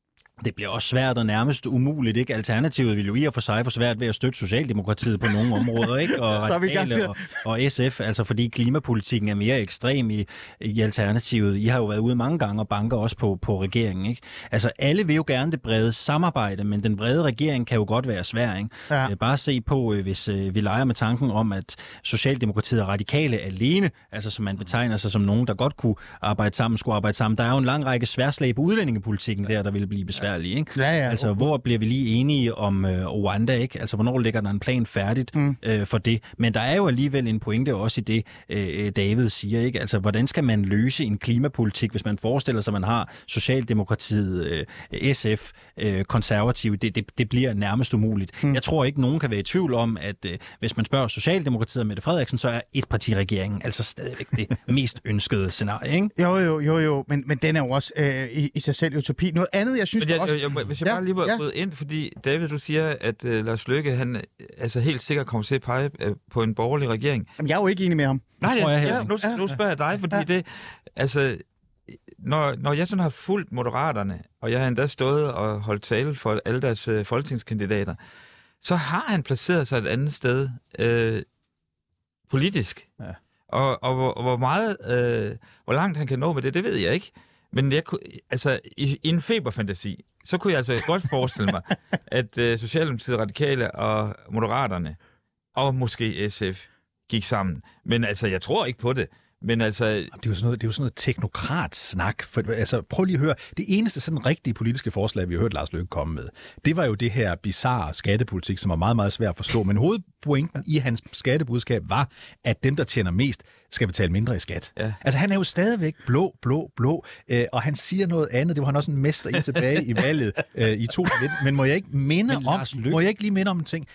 Det bliver også svært og nærmest umuligt, ikke? Alternativet vil jo i og for sig få svært ved at støtte Socialdemokratiet på nogle områder, ikke? Og [LAUGHS] Så er vi Radikale og, og SF, altså fordi klimapolitikken er mere ekstrem i, i Alternativet. I har jo været ude mange gange og banker også på, på regeringen, ikke? Altså alle vil jo gerne det brede samarbejde, men den brede regering kan jo godt være svær, ikke? Ja. Øh, Bare se på, øh, hvis øh, vi leger med tanken om, at Socialdemokratiet og radikale alene, altså som man betegner sig som nogen, der godt kunne arbejde sammen, skulle arbejde sammen. Der er jo en lang række sværslag på udlændingepolitikken der, der ville blive besværlige. Ikke? Ja, ja. Altså, hvor bliver vi lige enige om øh, Rwanda? Ikke? Altså, hvornår ligger der en plan færdigt mm. øh, for det? Men der er jo alligevel en pointe også i det, øh, David siger. Ikke? Altså, hvordan skal man løse en klimapolitik, hvis man forestiller sig, at man har Socialdemokratiet, øh, SF, øh, konservative? Det, det, det bliver nærmest umuligt. Mm. Jeg tror ikke, nogen kan være i tvivl om, at øh, hvis man spørger Socialdemokratiet og Mette Frederiksen, så er etpartiregeringen altså stadigvæk det [LAUGHS] mest ønskede scenarie. Ikke? Jo, jo, jo, jo, men, men den er jo også øh, i, i sig selv utopi. Noget andet, jeg synes Men jeg, også... jeg, jeg, hvis jeg Ja, bare lige må ja. bryde ind, fordi David, du siger, at uh, Lars Løkke, han øh, altså helt sikkert kommer til at pege uh, på en borgerlig regering. Jamen, jeg er jo ikke enig med ham. Nej, tror jeg heller ja, nu, nu spørger jeg dig, fordi Ja. det, altså, når, når jeg sådan har fulgt Moderaterne, og jeg har endda stået og holdt tale for alle deres uh, folketingskandidater, så har han placeret sig et andet sted øh, politisk. Ja. Og, og, hvor, hvor meget, øh, hvor langt han kan nå med det, det ved jeg ikke. Men jeg, kunne- altså, i, i en feberfantasi, så kunne jeg altså godt forestille mig, [LAUGHS] at øh, Socialdemokratiet, Radikale og Moderaterne, og måske SF, gik sammen. Men altså, jeg tror ikke på det. Men altså... Det er jo sådan noget, det er jo sådan noget teknokrat-snak. For, altså, prøv lige at høre. Det eneste sådan rigtige politiske forslag, vi har hørt Lars Løkke komme med, det var jo det her bizarre skattepolitik, som var meget, meget svært at forstå. Men hovedpointen i hans skattebudskab var, at dem, der tjener mest, skal betale mindre i skat. Ja. Altså, han er jo stadigvæk blå, blå, blå, øh, og han siger noget andet. Det var han også en mester i tilbage i valget [LAUGHS] øh, i 2019. Men må jeg ikke minde om, må jeg ikke lige minde om en ting?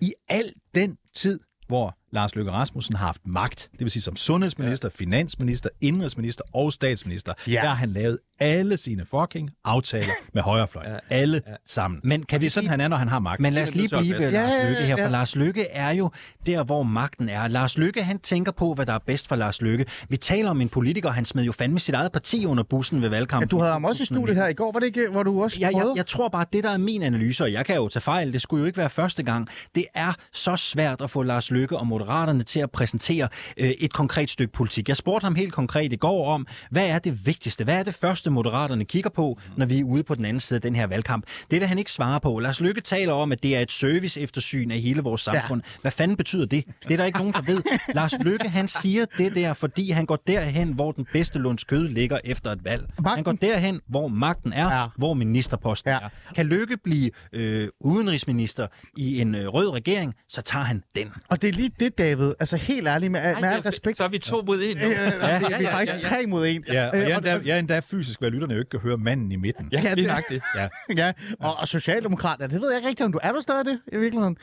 I al den tid, hvor Lars Løkke Rasmussen har haft magt, det vil sige som sundhedsminister, ja. finansminister, indrigsminister og statsminister, ja. der har han lavet alle sine fucking aftaler med højrefløjen. Ja, alle ja. sammen. Men kan det er sådan, lige... han er, når han har magt. Men lad os lige blive ved Lars Løkke her, for Lars Løkke er jo der, hvor magten er. Lars Løkke, han tænker på, hvad der er bedst for Lars Løkke. Vi taler om en politiker, han smed jo fandme sit eget parti under bussen ved valgkampen. Ja, du havde ham også i studiet her i går, var det ikke, hvor du også ja, jeg, jeg tror bare, det der er min analyse, og jeg kan jo tage fejl, det skulle jo ikke være første gang, det er så svært at få Lars Løkke og Moderaterne til at præsentere øh, et konkret stykke politik. Jeg spurgte ham helt konkret i går om, hvad er det vigtigste? Hvad er det første, Moderaterne kigger på, når vi er ude på den anden side af den her valgkamp? Det vil han ikke svare på. Lars Lykke taler om, at det er et service eftersyn af hele vores samfund. Ja. Hvad fanden betyder det? Det er der ikke nogen, der ved. Lars Lykke, han siger det der, fordi han går derhen, hvor den bedste lunds kød ligger efter et valg. Magten. Han går derhen, hvor magten er, ja. hvor ministerposten ja. er. Kan Lykke blive øh, udenrigsminister i en øh, rød regering, så tager han den. Og det er lige det, David. Altså helt ærligt, med, Ej, med al respekt. Så er vi to mod en. Ja, ja, ja, ja, vi er faktisk tre mod en. Ja, og jeg er endda, jeg er endda fysisk, hvad lytterne jo ikke kan høre manden i midten. Ja, det er det. Ja. [LAUGHS] ja. Og, og socialdemokrat, det ved jeg ikke rigtigt, om du er du stadig det i virkeligheden?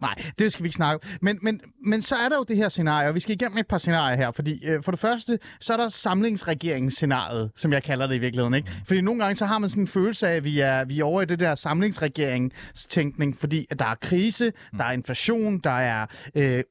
Nej, det skal vi ikke snakke om. Men, men, men så er der jo det her scenarie, og vi skal igennem et par scenarier her, fordi øh, for det første, så er der samlingsregeringsscenariet, som jeg kalder det i virkeligheden. Ikke? Fordi nogle gange så har man sådan en følelse af, at vi er, vi er over i det der samlingsregeringstænkning, fordi at der er krise, mm. der er inflation, der er øh,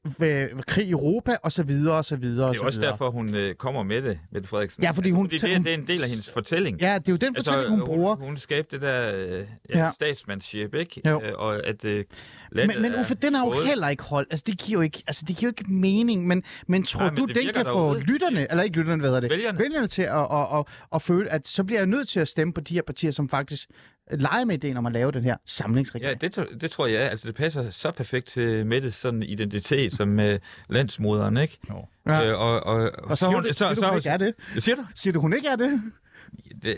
krig i Europa, og så videre, og så videre. Det er også videre. derfor, hun øh, kommer med det, Mette Frederiksen. Ja, fordi hun... Fordi det, det er en del af hendes fortælling. Ja, det er jo den altså, fortælling, hun bruger. Hun, hun skabte det der øh, ja, ja. statsmandship, ikke? Jo. Øh, og at øh, landet men, men Uffe, den har jo både... heller ikke holdt. Altså, det giver jo ikke, altså, det giver jo ikke mening, men, men tror Nej, men du, den kan få lytterne, eller ikke lytterne, hvad hedder det? Vælgerne. Vælgerne til at, at, at, at, føle, at så bliver jeg nødt til at stemme på de her partier, som faktisk leger med ideen om at lave den her samlingsregering. Ja, det, det tror jeg. Altså, det passer så perfekt til Mettes sådan identitet som uh, landsmoderen, ikke? Jo. Ja. Øh, og, og, og så, hun, så, siger så, du, hun ikke er det? Siger du? Siger du, hun ikke er det? det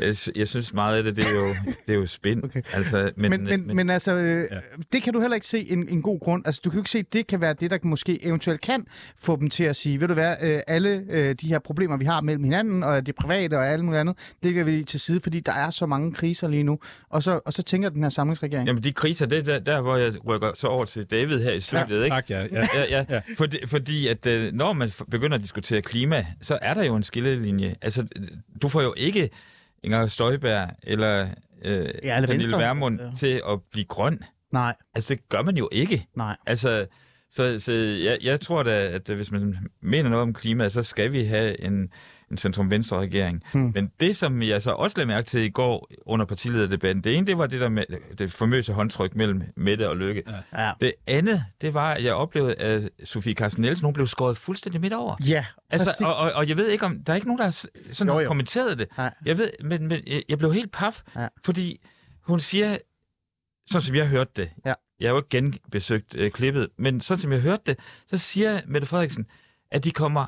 jeg, jeg synes meget af det, det er jo, det er jo spind. Okay. Altså, men, men, men, men, men altså, øh, ja. det kan du heller ikke se en, en god grund. Altså, du kan jo ikke se, at det kan være det, der måske eventuelt kan få dem til at sige, ved du hvad, øh, alle øh, de her problemer, vi har mellem hinanden, og det private og alt muligt andet, det kan vi til side, fordi der er så mange kriser lige nu. Og så, og så tænker den her samlingsregering. Jamen, de kriser, det er der, der, hvor jeg rykker så over til David her i studiet, ja. ikke? Tak, ja. ja. ja, ja. ja. Fordi, fordi at øh, når man begynder at diskutere klima, så er der jo en skillelinje. Altså, du får jo ikke Inger Støjberg eller øh, ja, Pernille Vermund ja. til at blive grøn. Nej. Altså, det gør man jo ikke. Nej. Altså, så, så jeg, jeg tror da, at hvis man mener noget om klima, så skal vi have en, en centrum-venstre-regering. Hmm. Men det, som jeg så også lagde mærke til i går under partilederdebatten, det ene, det var det der med det famøse håndtryk mellem Mette og Lykke. Ja. Det andet, det var, at jeg oplevede, at Sofie Carsten Nielsen, hun blev skåret fuldstændig midt over. Ja, altså, og, og, og, jeg ved ikke om, der er ikke nogen, der har sådan jo, jo. kommenteret det. Ja. Jeg ved, men, men jeg blev helt paf, ja. fordi hun siger, sådan som jeg hørte det, ja. jeg har jo ikke genbesøgt øh, klippet, men sådan som jeg hørte det, så siger Mette Frederiksen, at de kommer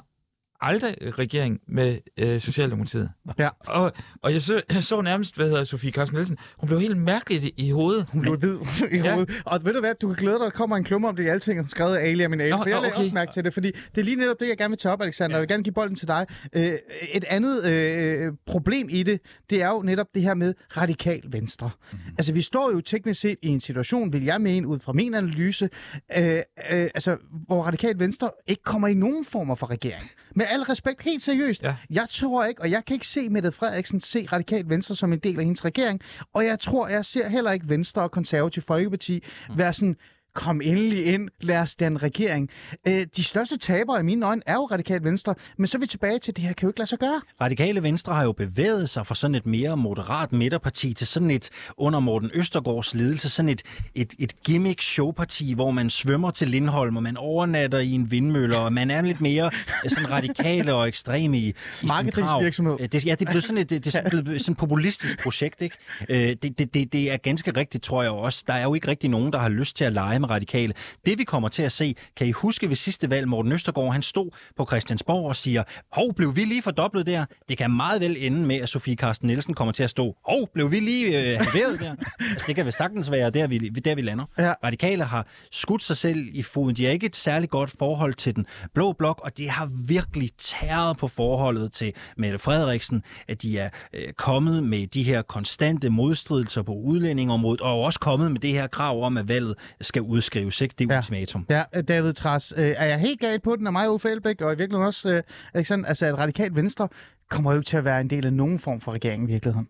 aldrig regering med øh, Socialdemokratiet. Ja. Og, og jeg, så, jeg så nærmest, hvad hedder Sofie Carsten Nielsen, hun blev helt mærkeligt i, hovedet. Hun blev hvid i ja. hovedet. Og ved du hvad, du kan glæde dig, der kommer en klumme om det i alting, skrevet af Ali min for jeg okay. også mærke til det, fordi det er lige netop det, jeg gerne vil tage op, Alexander. Ja. Jeg vil gerne give bolden til dig. Øh, et andet øh, problem i det, det er jo netop det her med radikal venstre. Mm-hmm. Altså, vi står jo teknisk set i en situation, vil jeg mene, ud fra min analyse, øh, øh, altså, hvor radikal venstre ikke kommer i nogen former for regering. Med al respekt, helt seriøst. Ja. Jeg tror ikke, og jeg kan ikke se Mette Frederiksen se Radikalt Venstre som en del af hendes regering, og jeg tror, jeg ser heller ikke Venstre og Konservativ Folkeparti mm. være sådan, kom endelig ind, lad os den regering. Øh, de største tabere i mine øjne er jo Radikale Venstre, men så er vi tilbage til, det her kan jo ikke lade sig gøre. Radikale Venstre har jo bevæget sig fra sådan et mere moderat midterparti til sådan et, under Morten Østergaards ledelse, sådan et, et, et gimmick-showparti, hvor man svømmer til Lindholm, og man overnatter i en vindmølle, og man er lidt mere sådan radikale og ekstreme i, i Marketingsvirksomhed. Øh, det, ja, det er blevet sådan et, det, det er sådan blevet sådan et populistisk projekt, ikke? Øh, det, det, det, det er ganske rigtigt, tror jeg også. Der er jo ikke rigtig nogen, der har lyst til at lege med med radikale. Det vi kommer til at se, kan I huske ved sidste valg, Morten Østergaard, han stod på Christiansborg og siger, hov, blev vi lige fordoblet der? Det kan meget vel ende med, at Sofie Carsten Nielsen kommer til at stå, hov, blev vi lige øh, halveret der? altså, det kan vel sagtens være, der vi, der vi lander. Ja. Radikale har skudt sig selv i foden. De har ikke et særligt godt forhold til den blå blok, og det har virkelig tæret på forholdet til Mette Frederiksen, at de er øh, kommet med de her konstante modstridelser på udlændingområdet, og også kommet med det her krav om, at valget skal udskrives, ikke? Det Ja. ultimatum. Ja, David Træs, øh, er jeg helt galt på den af mig, Uffe Elbæk, og i virkeligheden også øh, Alexander, altså at radikalt venstre kommer jo ikke til at være en del af nogen form for regering i virkeligheden.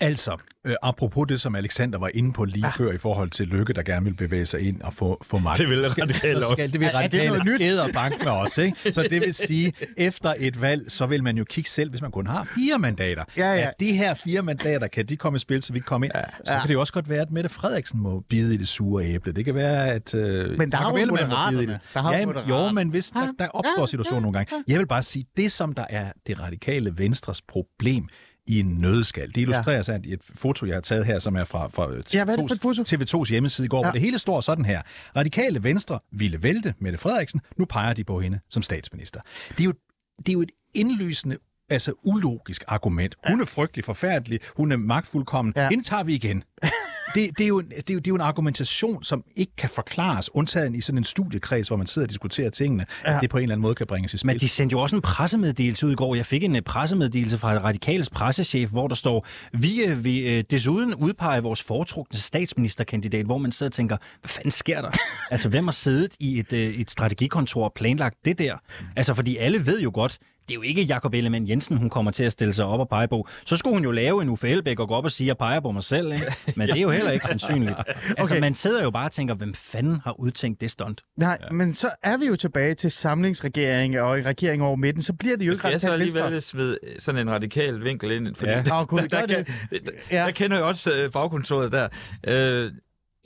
Altså, øh, apropos det, som Alexander var inde på lige ja. før i forhold til Lykke, der gerne vil bevæge sig ind og få, få magt. Det vil Så skal- Radikale så skal, også. Det vil radikale nyt? æder bank med os, ikke? Så det vil sige, efter et valg, så vil man jo kigge selv, hvis man kun har fire mandater. Ja, ja. At de her fire mandater, kan de komme i spil, så vi kan komme ind? Ja. Så Ja. kan det jo også godt være, at Mette Frederiksen må bide i det sure æble. Det kan være, at... Øh, Men der har jo Ellemann må bide i Moderaterne. det. Der har jo ja, jo, Moderaterne. men hvis der, der opstår situationer nogle gange. Jeg vil bare sige, det som der er det radikale venstres problem, i en nødskal. Det illustreres af et foto, jeg har taget her, som er fra, fra Ja, hvad er det foto? TV2's hjemmeside i går, ja. Hvor det hele står sådan her. Radikale Venstre ville vælte Mette Frederiksen. Nu peger de på hende som statsminister. Det er jo, det er jo et indlysende altså ulogisk argument. Hun er frygtelig forfærdelig, hun er magtfuldkommen. Ja. Ja. Hende tager vi igen. [LAUGHS] Det, det, er jo, en- det, er jo, det er jo en argumentation, som ikke kan forklares, undtagen i sådan en studiekreds, hvor man sidder og diskuterer tingene, ja. at det på en eller anden måde kan bringes i spil. Men de sendte jo også en pressemeddelelse ud i går. Jeg fik en øh, pressemeddelelse fra Radikales pressechef, hvor der står, vi øh, vil øh, desuden udpege vores foretrukne statsministerkandidat, hvor man sidder og tænker, hvad fanden sker der? altså, hvem har siddet i et, et strategikontor og planlagt det der? Altså, fordi alle ved jo godt, det er jo ikke Jakob Ellemann Jensen, hun kommer til at stille sig op og pege på. Så skulle hun jo lave en Uffe Elbæk og gå op og sige, jeg peger på mig selv. Ikke? Men det er jo heller ikke sandsynligt. [LAUGHS] Altså, Okay. man sidder jo bare og tænker, hvem fanden har udtænkt det stunt? Nej, ja. men så er vi jo tilbage til samlingsregering og regering over midten. Så bliver det jo ikke Skal jeg så radikalt alligevel venstre. smide sådan en radikal vinkel ind? Fordi Ja. [LAUGHS] Åh, gud, gør der, det. kan, der, Ja. Jeg kender jo også øh, bagkontoret der. Øh,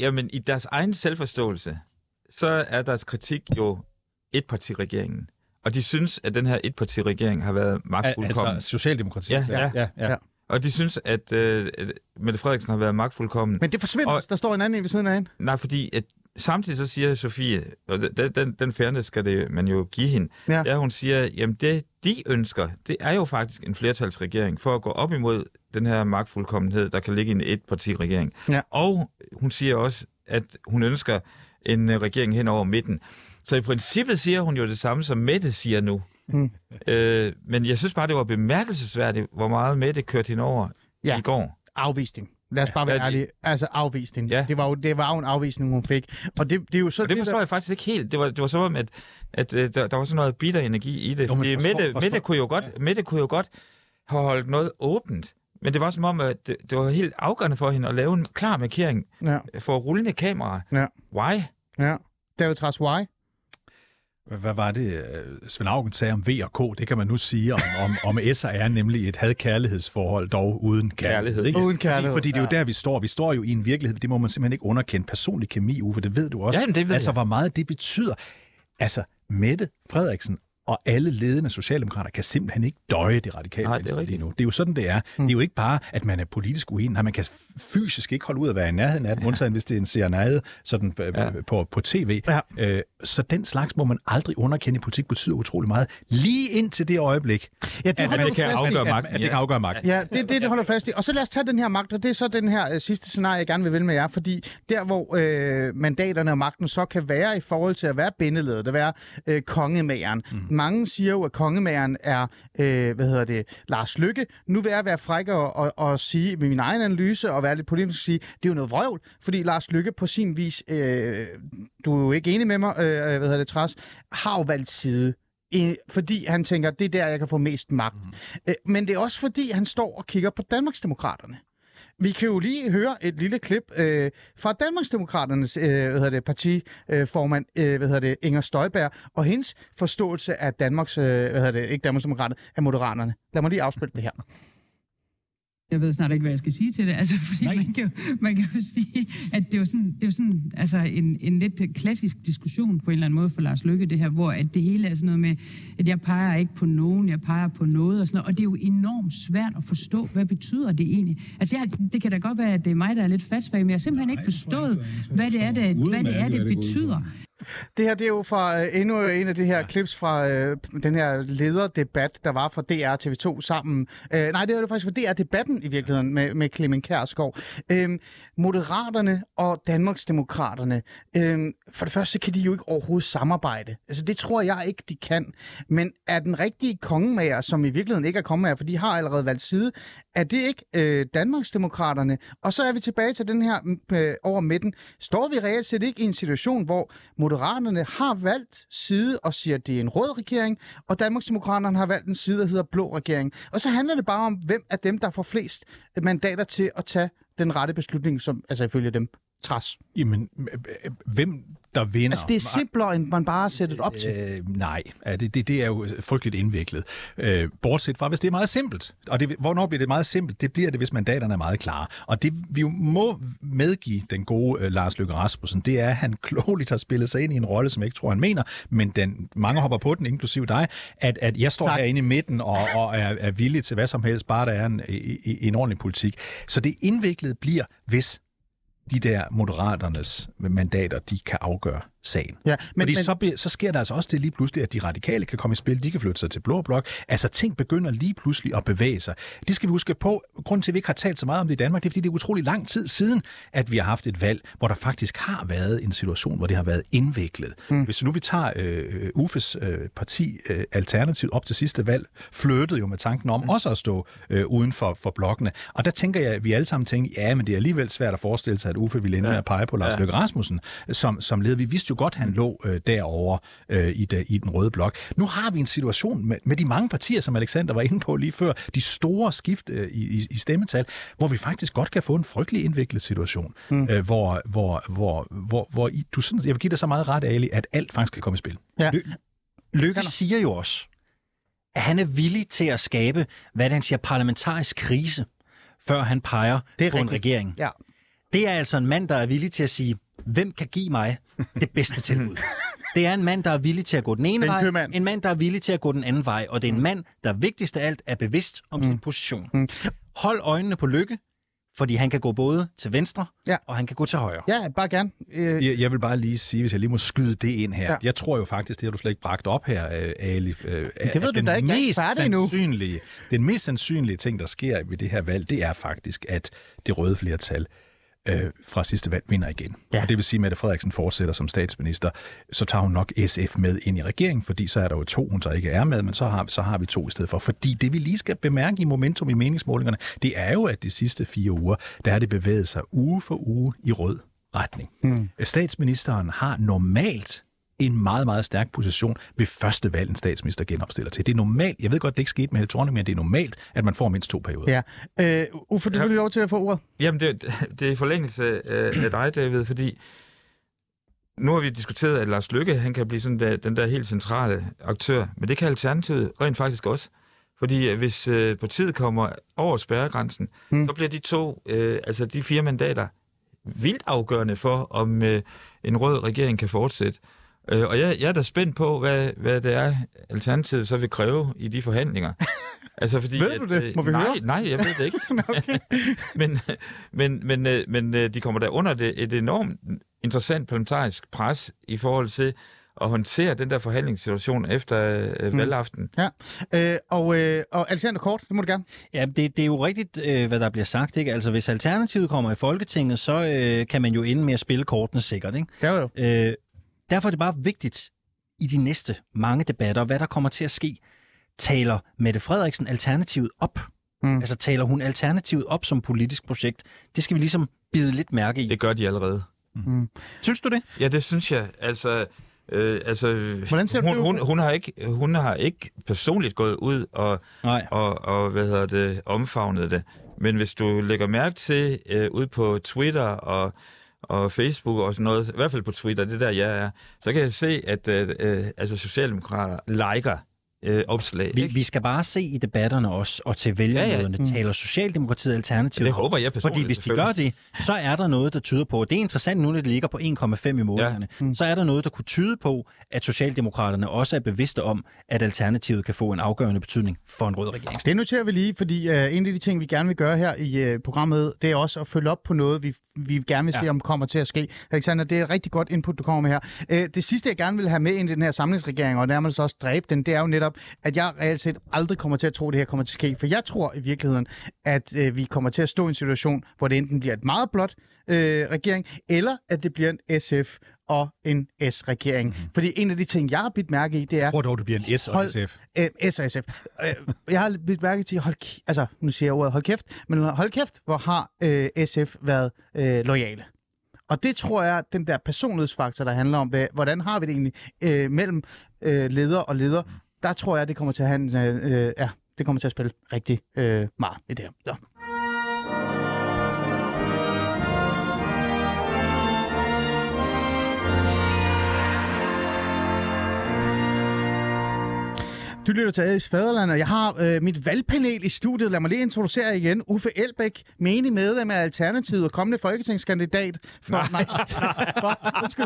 jamen, i deres egen selvforståelse, så er deres kritik jo etpartiregeringen. Og de synes, at den her etpartiregering har været magtfuldkommen. Altså Socialdemokratiet. Ja, ja. ja, ja. Ja. Og de synes, at øh, Mette Frederiksen har været magtfuldkommen. Men det forsvinder, Og- der står en anden en ved siden af hende. Nej, fordi at samtidig så siger Sofie, og den, den, den fairness skal det, man jo give hende, Ja. ja. hun siger, jamen det de ønsker, det er jo faktisk en flertalsregering for at gå op imod den her magtfuldkommenhed, der kan ligge i en etpartiregering. Ja. Og hun siger også, at hun ønsker en øh, regering hen over midten. Så i princippet siger hun jo det samme, som Mette siger nu. Mm. Øh, men jeg synes bare, det var bemærkelsesværdigt, hvor meget Mette kørte hende over Ja. i går. Afvisning. Lad os bare være Ja, det- ærlige. Altså afvisning. Ja. Det, var jo, det var jo en afvisning, hun fik. Og det, det er jo så Og det der- forstår jeg faktisk ikke helt. Det var, det var som om, at, at, at der, der var sådan noget bitter energi i det. Jo, forstår- Mette, forstår- Mette, kunne jo godt, Mette kunne jo godt have holdt noget åbent. Men det var som om, at det, det var helt afgørende for hende at lave en klar markering Ja, for rullende kamera. Ja. Why? ja. David Træs, why? Hvad- var det, øh, Svend Augen sagde om V og K? Det kan man nu sige om, om, om S og R, nemlig et had-kærlighedsforhold, dog uden kærlighed. Ikke? Uden kærlighed, Fordi, fordi det er jo der, vi står. Vi står jo i en virkelighed, det må man simpelthen ikke underkende. Personlig kemi, Uffe, det ved du også. Ja, det ved altså, jeg. hvor meget det betyder. Altså, Mette Frederiksen og alle ledende socialdemokrater kan simpelthen ikke døje det radikale Nej, det venstre lige rigtigt. nu. Det er jo sådan, det er. Mm. Det er jo ikke bare, at man er politisk uenig. Nej, man kan fysisk ikke holde ud at være i nærheden af den, undtagen hvis det er en serenade sådan, ja. Ja. på, på tv. Ja. Øh, så den slags må man aldrig underkende i politik, betyder utrolig meget. Lige indtil det øjeblik, Ja, det at, man du kan afgøre At- magten. At det ja. kan afgøre magten. Ja, det er det, det holder fast i. Og så lad os tage den her magt, og det er så den her øh, sidste scenarie, jeg gerne vil vælge med jer, fordi der, hvor øh, mandaterne og magten så kan være i forhold til at være bindeledet, at være øh, kongemageren. Mm. Mange siger jo, at kongemageren er, øh, hvad hedder det, Lars Lykke. Nu vil jeg være fræk og, og, og sige med min egen analyse og være lidt politisk sige, det er jo noget vrøvl, fordi Lars Lykke på sin vis, øh, du er jo ikke enig med mig, øh, hvad hedder det, Træs, har jo valgt side fordi han tænker, det er der, jeg kan få mest magt. Mm. Men det er også fordi, han står og kigger på Danmarksdemokraterne. Vi kan jo lige høre et lille klip øh, fra Danmarksdemokraternes øh, hvad hedder det, partiformand, øh, hvad hedder det, Inger Støjberg, og hendes forståelse af Danmarks, øh, hvad hedder det, ikke Danmarksdemokraterne, af Moderaterne. Lad mig lige afspille det her. Jeg ved snart ikke, hvad jeg skal sige til det, altså, [LAUGHS] fordi man kan, jo, man kan jo sige, at det er jo sådan, det er jo sådan altså en, en lidt klassisk diskussion på en eller anden måde for Lars Lykke, det her, hvor at det hele er sådan noget med, at jeg peger ikke på nogen, jeg peger på noget og sådan noget, og det er jo enormt svært at forstå, hvad betyder det egentlig? Altså, jeg, det kan da godt være, at det er mig, der er lidt fastsvag, men jeg har simpelthen ikke forstået, hvad det er, det, hvad det, er, det betyder. Det her det er jo fra uh, endnu en af de her klips fra uh, den her lederdebat, der var fra DR TV2 sammen. Uh, nej, det var det faktisk fra DR-debatten i virkeligheden med, med Clemen Kærsgaard. Uh, Moderaterne og Danmarksdemokraterne, uh, for det første kan de jo ikke overhovedet samarbejde. Altså det tror jeg ikke, de kan. Men er den rigtige kongemager, som i virkeligheden ikke er kongemager, for de har allerede valgt side, er det ikke uh, Danmarksdemokraterne? Og så er vi tilbage til den her uh, over midten. Står vi reelt set ikke i en situation, hvor Moderaterne har valgt side og siger, at det er en rød regering, og Danmarksdemokraterne har valgt en side, der hedder blå regering. Og så handler det bare om, hvem af dem, der får flest mandater til at tage den rette beslutning, som altså ifølge dem træs. Jamen, hvem der vinder. Altså, det er simplere, end man bare har sættet op til. Øh, nej, det, det, det er jo frygteligt indviklet. Øh, bortset fra, hvis det er meget simpelt. Og det, hvornår bliver det meget simpelt? Det bliver det, hvis mandaterne er meget klare. Og det vi jo må medgive den gode øh, Lars Løkke Rasmussen, det er, at han [LAUGHS] klogeligt har spillet sig ind i en rolle, som jeg ikke tror, han mener, men den, mange hopper på den, inklusive dig, at, at jeg står tak. herinde i midten og, og er, er villig til hvad som helst, bare der er en, en, en ordentlig politik. Så det indviklede bliver, hvis de der moderaternes mandater, de kan afgøre sagen. Ja, men, Fordi men... Så, så sker der altså også det lige pludselig, at de radikale kan komme i spil, de kan flytte sig til blå blok. Altså ting begynder lige pludselig at bevæge sig. Det skal vi huske på. Grunden til, at vi ikke har talt så meget om det i Danmark, det er, fordi det er utrolig lang tid siden, at vi har haft et valg, hvor der faktisk har været en situation, hvor det har været indviklet. Mm. Hvis nu vi tager øh, Ufes øh, parti øh, Alternativt op til sidste valg, flyttede jo med tanken om mm. også at stå øh, uden for, for blokkene. Og der tænker jeg, at vi alle sammen tænker, ja, men det er alligevel svært at forestille sig, at Uffe ville ende ja. med at pege på Lars ja. Løkke Rasmussen som, som leder. Vi vidste jo godt, han lå øh, derovre øh, i, de, i den røde blok. Nu har vi en situation med, med de mange partier, som Alexander var inde på lige før, de store skift øh, i, i stemmetal, hvor vi faktisk godt kan få en frygtelig indviklet situation, mm. øh, hvor, hvor, hvor, hvor, hvor I, du synes, jeg vil give dig så meget ret, Ali, at alt faktisk kan komme i spil. Ja. Lykke siger jo også, at han er villig til at skabe, hvad han siger, parlamentarisk krise, før han peger på rigtigt. en regering. Ja. Det er altså en mand, der er villig til at sige, hvem kan give mig det bedste tilbud? [LAUGHS] Det er en mand, der er villig til at gå den ene vej, købmand. en mand, der er villig til at gå den anden vej, og det er en mand, der vigtigst af alt er bevidst om mm. sin position. Mm. Hold øjnene på lykke, fordi han kan gå både til venstre, ja. og han kan gå til højre. Ja, bare gerne. Øh... Jeg, jeg vil bare lige sige, hvis jeg lige må skyde det ind her. Ja. Jeg tror jo faktisk, det har du slet ikke bragt op her, øh, Ali. Øh, det ved du da ikke, mest jeg er sandsynlige, Den mest sandsynlige ting, der sker ved det her valg, det er faktisk, at det røde flertal øh, fra sidste valg vinder igen. Ja. Og det vil sige, at Mette Frederiksen fortsætter som statsminister, så tager hun nok SF med ind i regeringen, fordi så er der jo to, hun så ikke er med, men så har, så har vi to i stedet for. Fordi det vi lige skal bemærke i momentum i meningsmålingerne, det er jo, at de sidste fire uger, der er det bevæget sig uge for uge i rød retning. Mm. Statsministeren har normalt en meget, meget stærk position ved første valg, en statsminister genopstiller til. Det er normalt, jeg ved godt, det ikke skete med Helle Thorning, men det er normalt, at man får mindst to perioder. Ja. Øh, Uffe, du ja. vil lov til at få ordet. Jamen, det, det er i forlængelse af dig, David, fordi nu har vi diskuteret, at Lars Lykke han kan blive sådan der, den der helt centrale aktør, men det kan Alternativet rent faktisk også. Fordi øh, hvis øh, partiet kommer over spærregrænsen, hmm. så bliver de to, øh, altså de fire mandater, vildt afgørende for, om øh, en rød regering kan fortsætte. Øh, og jeg, jeg er da spændt på, hvad, hvad det er, Alternativet så vil kræve i de forhandlinger. [LAUGHS] Altså, fordi, ved du det? Må vi nej, høre? Nej, jeg ved det ikke. [LAUGHS] [LAUGHS] men, men, men, øh, men øh, de kommer der under det, et enormt interessant parlamentarisk pres i forhold til at håndtere den der forhandlingssituation efter øh, hmm. valgaften. Ja, øh, og, øh, og Alexander Kort, det må du gerne. Ja, det, det er jo rigtigt, øh, hvad der bliver sagt. Ikke? Altså, hvis Alternativet kommer i Folketinget, så øh, kan man jo ende med at spille kortene sikkert. Ikke? Ja, jo. Øh, Derfor er det bare vigtigt i de næste mange debatter, hvad der kommer til at ske. Taler Mette Frederiksen Alternativet op? Mm. Altså taler hun Alternativet op som politisk projekt? Det skal vi ligesom bide lidt mærke i. Det gør de allerede. Mm. Synes du det? Ja, det synes jeg. Altså, øh, altså Hvordan ser hun, hun, hun, har ikke, hun har ikke personligt gået ud og, Nej. og, og hvad hedder det, omfavnet det. Men hvis du lægger mærke til øh, ud på Twitter og og Facebook og sådan noget, i hvert fald på Twitter, det der jeg er, så kan jeg se, at øh, øh altså Socialdemokrater liker øh, opslag. Vi, vi skal bare se i debatterne også, og til vælgermøderne, ja, ja. taler Socialdemokratiet alternativt. Det håber jeg personligt. Fordi hvis de gør det, så er der noget, der tyder på, det er interessant nu, når det ligger på 1,5 i målingerne, ja. mm. så er der noget, der kunne tyde på, at Socialdemokraterne også er bevidste om, at Alternativet kan få en afgørende betydning for en rød regering. Det noterer vi lige, fordi uh, en af de ting, vi gerne vil gøre her i uh, programmet, det er også at følge op på noget, vi, vi gerne vil se, ja. om kommer til at ske. Alexander, det er et rigtig godt input, du kommer med her. Uh, det sidste, jeg gerne vil have med ind i den her samlingsregering, og nærmest også dræbe den, det er jo netop, at jeg reelt set aldrig kommer til at tro, at det her kommer til at ske. For jeg tror i virkeligheden, at uh, vi kommer til at stå i en situation, hvor det enten bliver et meget blot uh, regering, eller at det bliver en SF og en S-regering. Mm-hmm. Fordi en af de ting, jeg har bidt mærke i, det er... Jeg tror dog, det bliver en S og hold, SF. Øh, S og SF. Øh, jeg har bidt mærke til, hold, altså, nu siger jeg ordet hold kæft, men hold kæft, hvor har øh, SF været øh, lojale. Og det tror jeg, den der personlighedsfaktor, der handler om, hvad, hvordan har vi det egentlig øh, mellem øh, leder og leder, der tror jeg, det kommer til at have en, øh, ja, det kommer til at spille rigtig øh, meget i det her. Så. Du lytter til Adis Faderland, og jeg har øh, mit valgpanel i studiet. Lad mig lige introducere jer igen. Uffe Elbæk, menig medlem af Alternativet og kommende folketingskandidat. For, nej. nej. Undskyld.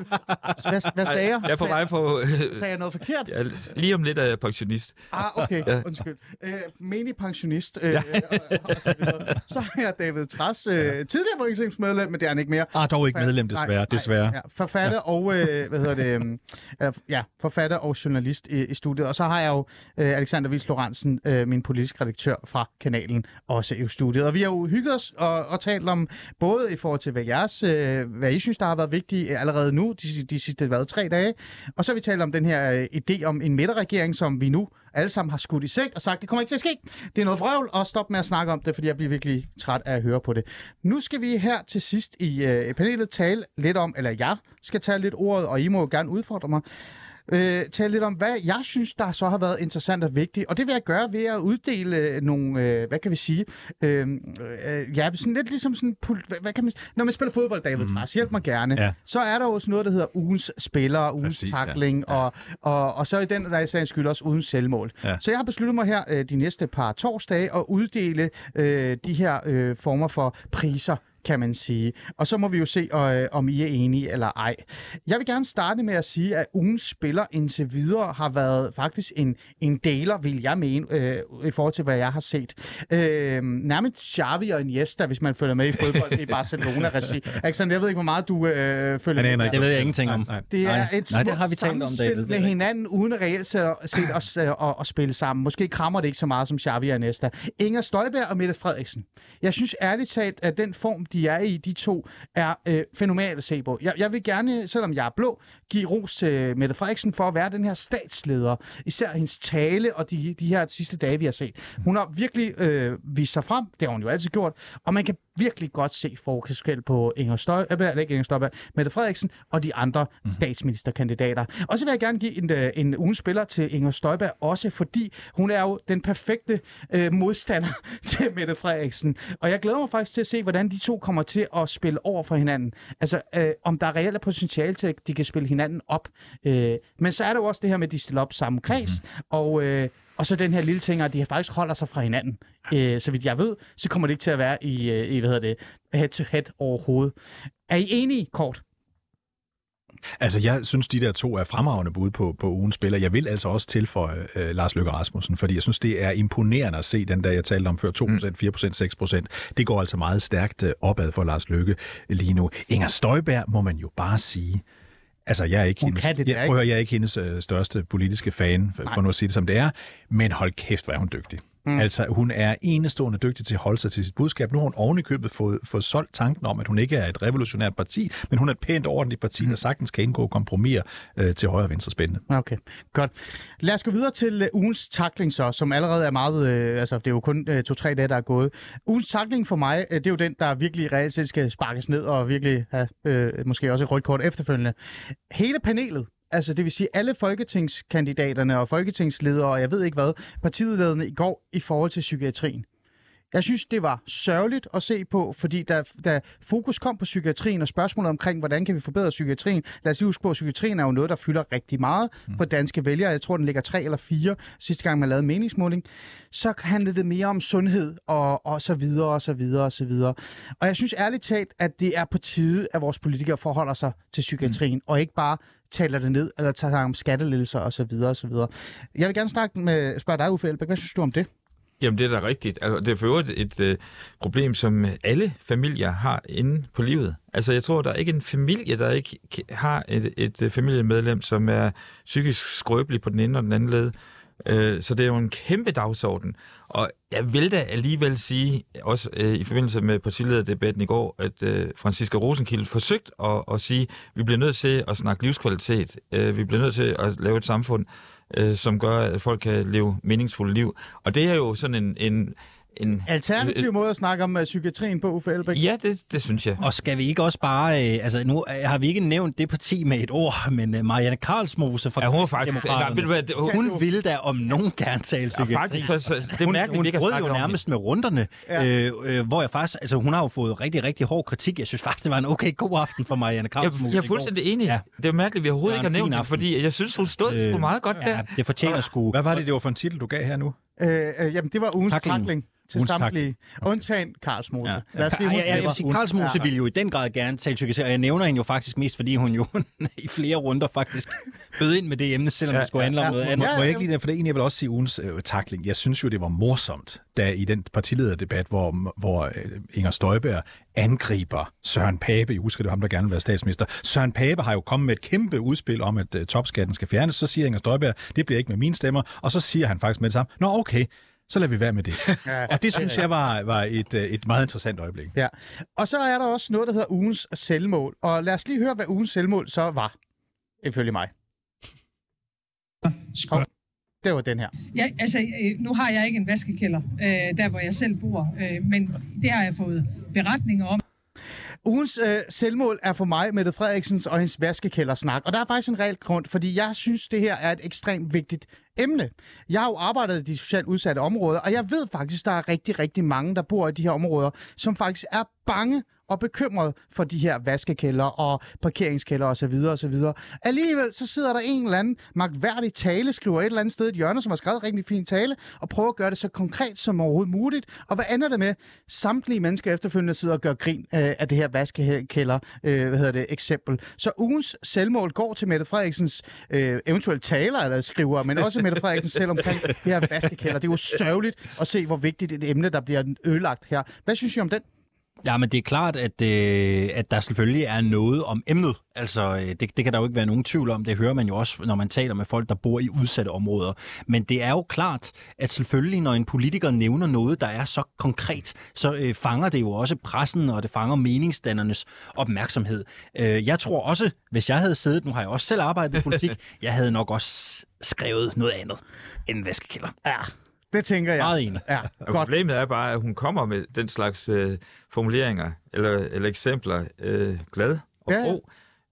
Hvad, hvad sagde jeg? Jeg er på vej på... Øh, sagde jeg noget forkert? Ja, lige om lidt er jeg pensionist. Ah, okay. Ja. Undskyld. Øh, menig pensionist. Øh, ja. og, og så, videre. så er jeg David Træs, øh, tidligere folketingsmedlem, men det er han ikke mere. Ah, dog ikke medlem, desværre. Nej, desværre. Nej, ja. Forfatter ja. og... Øh, hvad hedder det? Øh, ja, forfatter og journalist i, i studiet. Og så har jeg jo øh, Alexander Vils Lorentzen, øh, min politisk redaktør fra kanalen, også i studiet. Og vi har jo hygget os og, og talt om både i forhold til, hvad, jeres, øh, hvad I synes, der har været vigtigt øh, allerede nu, de, de sidste hvad, tre dage, og så har vi talt om den her øh, idé om en midterregering, som vi nu alle sammen har skudt i sæk og sagt, det kommer ikke til at ske. Det er noget vrøvl, og stop med at snakke om det, fordi jeg bliver virkelig træt af at høre på det. Nu skal vi her til sidst i øh, panelet tale lidt om, eller jeg skal tage lidt ordet, og I må gerne udfordre mig øh, tale lidt om, hvad jeg synes, der så har været interessant og vigtigt. Og det vil jeg gøre ved at uddele nogle, øh, hvad kan vi sige, øh, øh, ja, sådan lidt ligesom sådan, hvad, hvad kan man, når man spiller fodbold, David mm. Træs, hjælp mig gerne, ja. så er der også noget, der hedder ugens spiller, ugens Præcis, takling, ja. Ja. Og, og, og så i den, der er sagens skyld også ugens selvmål. Ja. Så jeg har besluttet mig her øh, de næste par torsdage at uddele øh, de her øh, former for priser kan man sige. Og så må vi jo se, øh, om I er enige eller ej. Jeg vil gerne starte med at sige, at ugens spiller indtil videre har været faktisk en, en deler, vil jeg mene, øh, i forhold til, hvad jeg har set. Øh, nærmest Xavi og Iniesta, hvis man følger med i fodbold i Barcelona-regi. [LAUGHS] Alexander, jeg ved ikke, hvor meget du øh, følger med. Nej, det ved jeg ingenting om. Nej, det er et nej, det har vi talt om, David. med hinanden, uden reelt set at, at, at, at spille sammen. Måske krammer det ikke så meget som Xavi og Iniesta. Inger Støjberg og Mette Frederiksen. Jeg synes ærligt talt, at den form, de er i, de to, er øh, fænomenalt at se på. Jeg, jeg vil gerne, selvom jeg er blå, give ros til Mette Frederiksen for at være den her statsleder. Især hendes tale og de, de her sidste dage, vi har set. Hun har virkelig øh, vist sig frem. Det har hun jo altid gjort. Og man kan virkelig godt se forskel på Inger Støjberg, eller ikke Inger Støjberg, Mette Frederiksen og de andre mm. statsministerkandidater. Og så vil jeg gerne give en, øh, en ugen spiller til Inger Støjberg, også fordi hun er jo den perfekte øh, modstander [LAUGHS] til Mette Frederiksen. Og jeg glæder mig faktisk til at se, hvordan de to kommer til at spille over for hinanden. Altså, øh, om der er reelt potentiale til, at de kan spille hinanden op. Øh, men så er der jo også det her med, at de stiller op samme kreds, mm. og øh, og så den her lille ting, at de faktisk holder sig fra hinanden. Øh, så vidt jeg ved, så kommer det ikke til at være i, øh, i hvad hedder det, head-to-head overhovedet. Er I enige, kort? Altså, jeg synes, de der to er fremragende bud på, på ugens spiller. Jeg vil altså også tilføje øh, Lars Løkke Rasmussen, fordi jeg synes, det er imponerende at se den der, jeg talte om før, 2%, 4%, 6%. Det går altså meget stærkt øh, opad for Lars Løkke lige nu. Inger Støjberg må man jo bare sige, Altså, jeg er ikke, hendes, det, jeg, prøver, jeg er ikke hendes øh, største politiske fan, for, for nu at sige det som det er, men hold kæft, hvor er hun dygtig. Mm. Altså, hun er enestående dygtig til at holde sig til sit budskab. Nu har hun ovenikøbet fået, fået solgt tanken om, at hun ikke er et revolutionært parti, men hun er et pænt ordentligt parti, mm. der sagtens kan indgå kompromis øh, til højre og venstre spændende. Okay, godt. Lad os gå videre til uh, ugens takling så, som allerede er meget, øh, altså det er jo kun øh, to-tre dage, der er gået. Ugens takling for mig, øh, det er jo den, der virkelig reelt set skal sparkes ned og virkelig have øh, måske også et rødt kort efterfølgende. Hele panelet Altså det vil sige alle folketingskandidaterne og folketingsledere og jeg ved ikke hvad, partilederne i går i forhold til psykiatrien. Jeg synes, det var sørgeligt at se på, fordi da, da fokus kom på psykiatrien og spørgsmålet omkring, hvordan kan vi forbedre psykiatrien. Lad os lige huske på, at psykiatrien er jo noget, der fylder rigtig meget på danske vælgere. Jeg tror, den ligger tre eller fire sidste gang, man lavede en meningsmåling. Så handlede det mere om sundhed og, og så videre og så videre og så videre. Og jeg synes ærligt talt, at det er på tide, at vores politikere forholder sig til psykiatrien, mm. og ikke bare taler det ned, eller tager om skattelettelser og så videre og så videre. Jeg vil gerne snakke med, spørge dig, Uffe Elbæk, hvad synes du om det? Jamen, det er da rigtigt. Altså, det er for øvrigt et øh, problem, som alle familier har inde på livet. Altså, jeg tror, der er ikke en familie, der ikke har et, et, et familiemedlem, som er psykisk skrøbelig på den ene og den anden led. Øh, så det er jo en kæmpe dagsorden. Og jeg vil da alligevel sige, også øh, i forbindelse med partilederdebatten i går, at øh, Franziska Rosenkilde forsøgt at, at sige, at vi bliver nødt til at snakke livskvalitet. Øh, vi bliver nødt til at lave et samfund, øh, Øh, som gør, at folk kan leve meningsfulde liv. Og det er jo sådan en... en en alternativ måde at snakke om uh, psykiatrien på, Uffe Elbæk? Ja, det, det synes jeg. Og skal vi ikke også bare... Øh, altså, nu har vi ikke nævnt det parti med et ord, men uh, Marianne Karlsmose fra ja, hun, faktisk, nej, vil, hvad, hun, hun vil da om nogen gerne tale psykiatri. Ja, faktisk, så, så, det er mærkeligt, hun, hun brød jo nærmest med runderne, ja. øh, øh, hvor jeg faktisk... Altså, hun har jo fået rigtig, rigtig hård kritik. Jeg synes faktisk, det var en okay god aften for Marianne Karlsmose. Jeg, jeg er fuldstændig enig. Ja. Det er mærkeligt, vi overhovedet ikke har nævnt det, fordi jeg synes, hun stod øh, meget godt ja, der. Det fortjener sgu... Hvad var det, det var for en titel, du gav her nu? Øh, øh, jamen, det var ugens takling til Ugens samtlige. Okay. Undtagen Karls Mose. Ja. Lad os ja, ja, ja, Karls Mose ja. ville jo i den grad gerne tale psykiatri, og jeg nævner hende jo faktisk mest, fordi hun jo [LAUGHS] i flere runder faktisk bød ind med det emne, selvom ja, det skulle handle ja, om noget andet. Må jeg ikke lige det, for det egentlig, jeg vil også sige ugens øh, takling. Jeg synes jo, det var morsomt, da i den partilederdebat, hvor, hvor øh, Inger Støjberg angriber Søren Pape. Jeg husker, det var ham, der gerne vil være statsminister. Søren Pape har jo kommet med et kæmpe udspil om, at uh, topskatten skal fjernes. Så siger Inger Støjberg, det bliver ikke med mine stemmer. Og så siger han faktisk med det samme, nå okay, så lader vi være med det. [LAUGHS] Ja, og det synes jeg var, var et, øh, et meget interessant øjeblik. Ja. Og så er der også noget, der hedder ugens selvmål. Og lad os lige høre, hvad ugens selvmål så var, ifølge mig. Spørg. Det var den her. Ja, altså, øh, nu har jeg ikke en vaskekælder, øh, der hvor jeg selv bor, øh, men det har jeg fået beretninger om. Ugens øh, selvmål er for mig Mette Frederiksens og hendes vaskekældersnak. Og der er faktisk en reel grund, fordi jeg synes, det her er et ekstremt vigtigt emne. Jeg har jo arbejdet i de socialt udsatte områder, og jeg ved faktisk, der er rigtig, rigtig mange, der bor i de her områder, som faktisk er bange og bekymret for de her vaskekælder og parkeringskælder osv. osv. Alligevel så sidder der en eller anden magtværdig tale, skriver et eller andet sted i et hjørne, som har skrevet rigtig fin tale, og prøver at gøre det så konkret som overhovedet muligt. Og hvad ender det med? Samtlige mennesker efterfølgende sidder og gør grin øh, af det her vaskekælder øh, hvad hedder det, eksempel. Så ugens selvmål går til Mette Frederiksens øh, eventuelle taler eller skriver, men også Mette Frederiksen selv omkring det her vaskekælder. Det er jo sørgeligt at se, hvor vigtigt et emne, der bliver ødelagt her. Hvad synes I om den? Ja, men det er klart, at, øh, at der selvfølgelig er noget om emnet. Altså, øh, det, det kan der jo ikke være nogen tvivl om. Det hører man jo også, når man taler med folk, der bor i udsatte områder. Men det er jo klart, at selvfølgelig, når en politiker nævner noget, der er så konkret, så øh, fanger det jo også pressen, og det fanger meningsdannernes opmærksomhed. Øh, jeg tror også, hvis jeg havde siddet, nu har jeg også selv arbejdet i politik, [LAUGHS] jeg havde nok også skrevet noget andet end vaskekælder. Ja, det tænker jeg. Meget enig. Ja, godt. Problemet er bare, at hun kommer med den slags øh, formuleringer eller, eller eksempler øh, glad og ja. ro.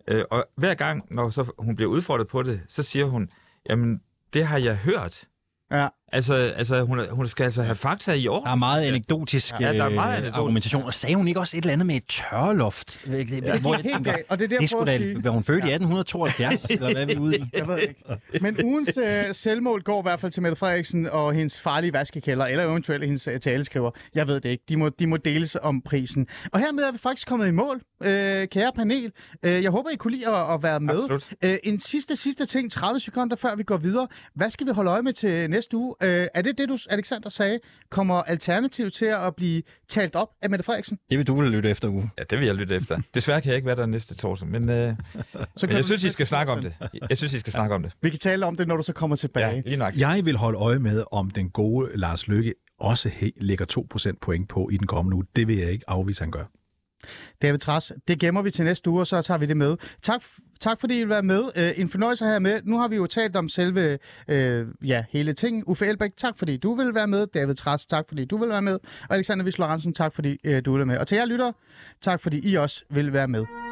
Øh, og hver gang, når så hun bliver udfordret på det, så siger hun, jamen, det har jeg hørt. Ja. Altså, altså hun, hun skal altså have fakta i orden. Der er meget anekdotisk ja, der er meget anekdotisk. argumentation. Og sagde hun ikke også et eller andet med et tørloft? Ja. Hvor jeg tænker, og det er det skulle da være hun født ja. i 1872, [LAUGHS] eller hvad er vi ude Jeg ved ikke. Men ugens uh, selvmål går i hvert fald til Mette Frederiksen og hendes farlige vaskekælder, eller eventuelt hendes uh, taleskriver. Jeg ved det ikke. De må, de må deles om prisen. Og hermed er vi faktisk kommet i mål, uh, kære panel. Uh, jeg håber, I kunne lide at, at være med. Uh, en sidste, sidste ting, 30 sekunder før vi går videre. Hvad skal vi holde øje med til næste uge? Øh, er det det, du, Alexander, sagde? Kommer Alternativ til at blive talt op af Mette Frederiksen? Det vil du vel lytte efter, uge. Ja, det vil jeg lytte efter. Desværre kan jeg ikke være der næste torsdag, men, øh, [LAUGHS] så men jeg synes, I skal snakke om det. Jeg synes, I skal snakke om det. Vi kan tale om det, når du så kommer tilbage. Ja, lige nok. Jeg vil holde øje med, om den gode Lars Lykke også lægger 2% point på i den kommende uge. Det vil jeg ikke afvise, han gør. David Tras, det gemmer vi til næste uge, og så tager vi det med. Tak, tak fordi I vil være med. Øh, en fornøjelse at have med. Nu har vi jo talt om selve øh, ja, hele ting. Uffe Elbæk, tak fordi du vil være med. David Træs, tak fordi du vil være med. Og Alexander Vissler tak fordi øh, du vil være med. Og til jer lytter, tak fordi I også vil være med.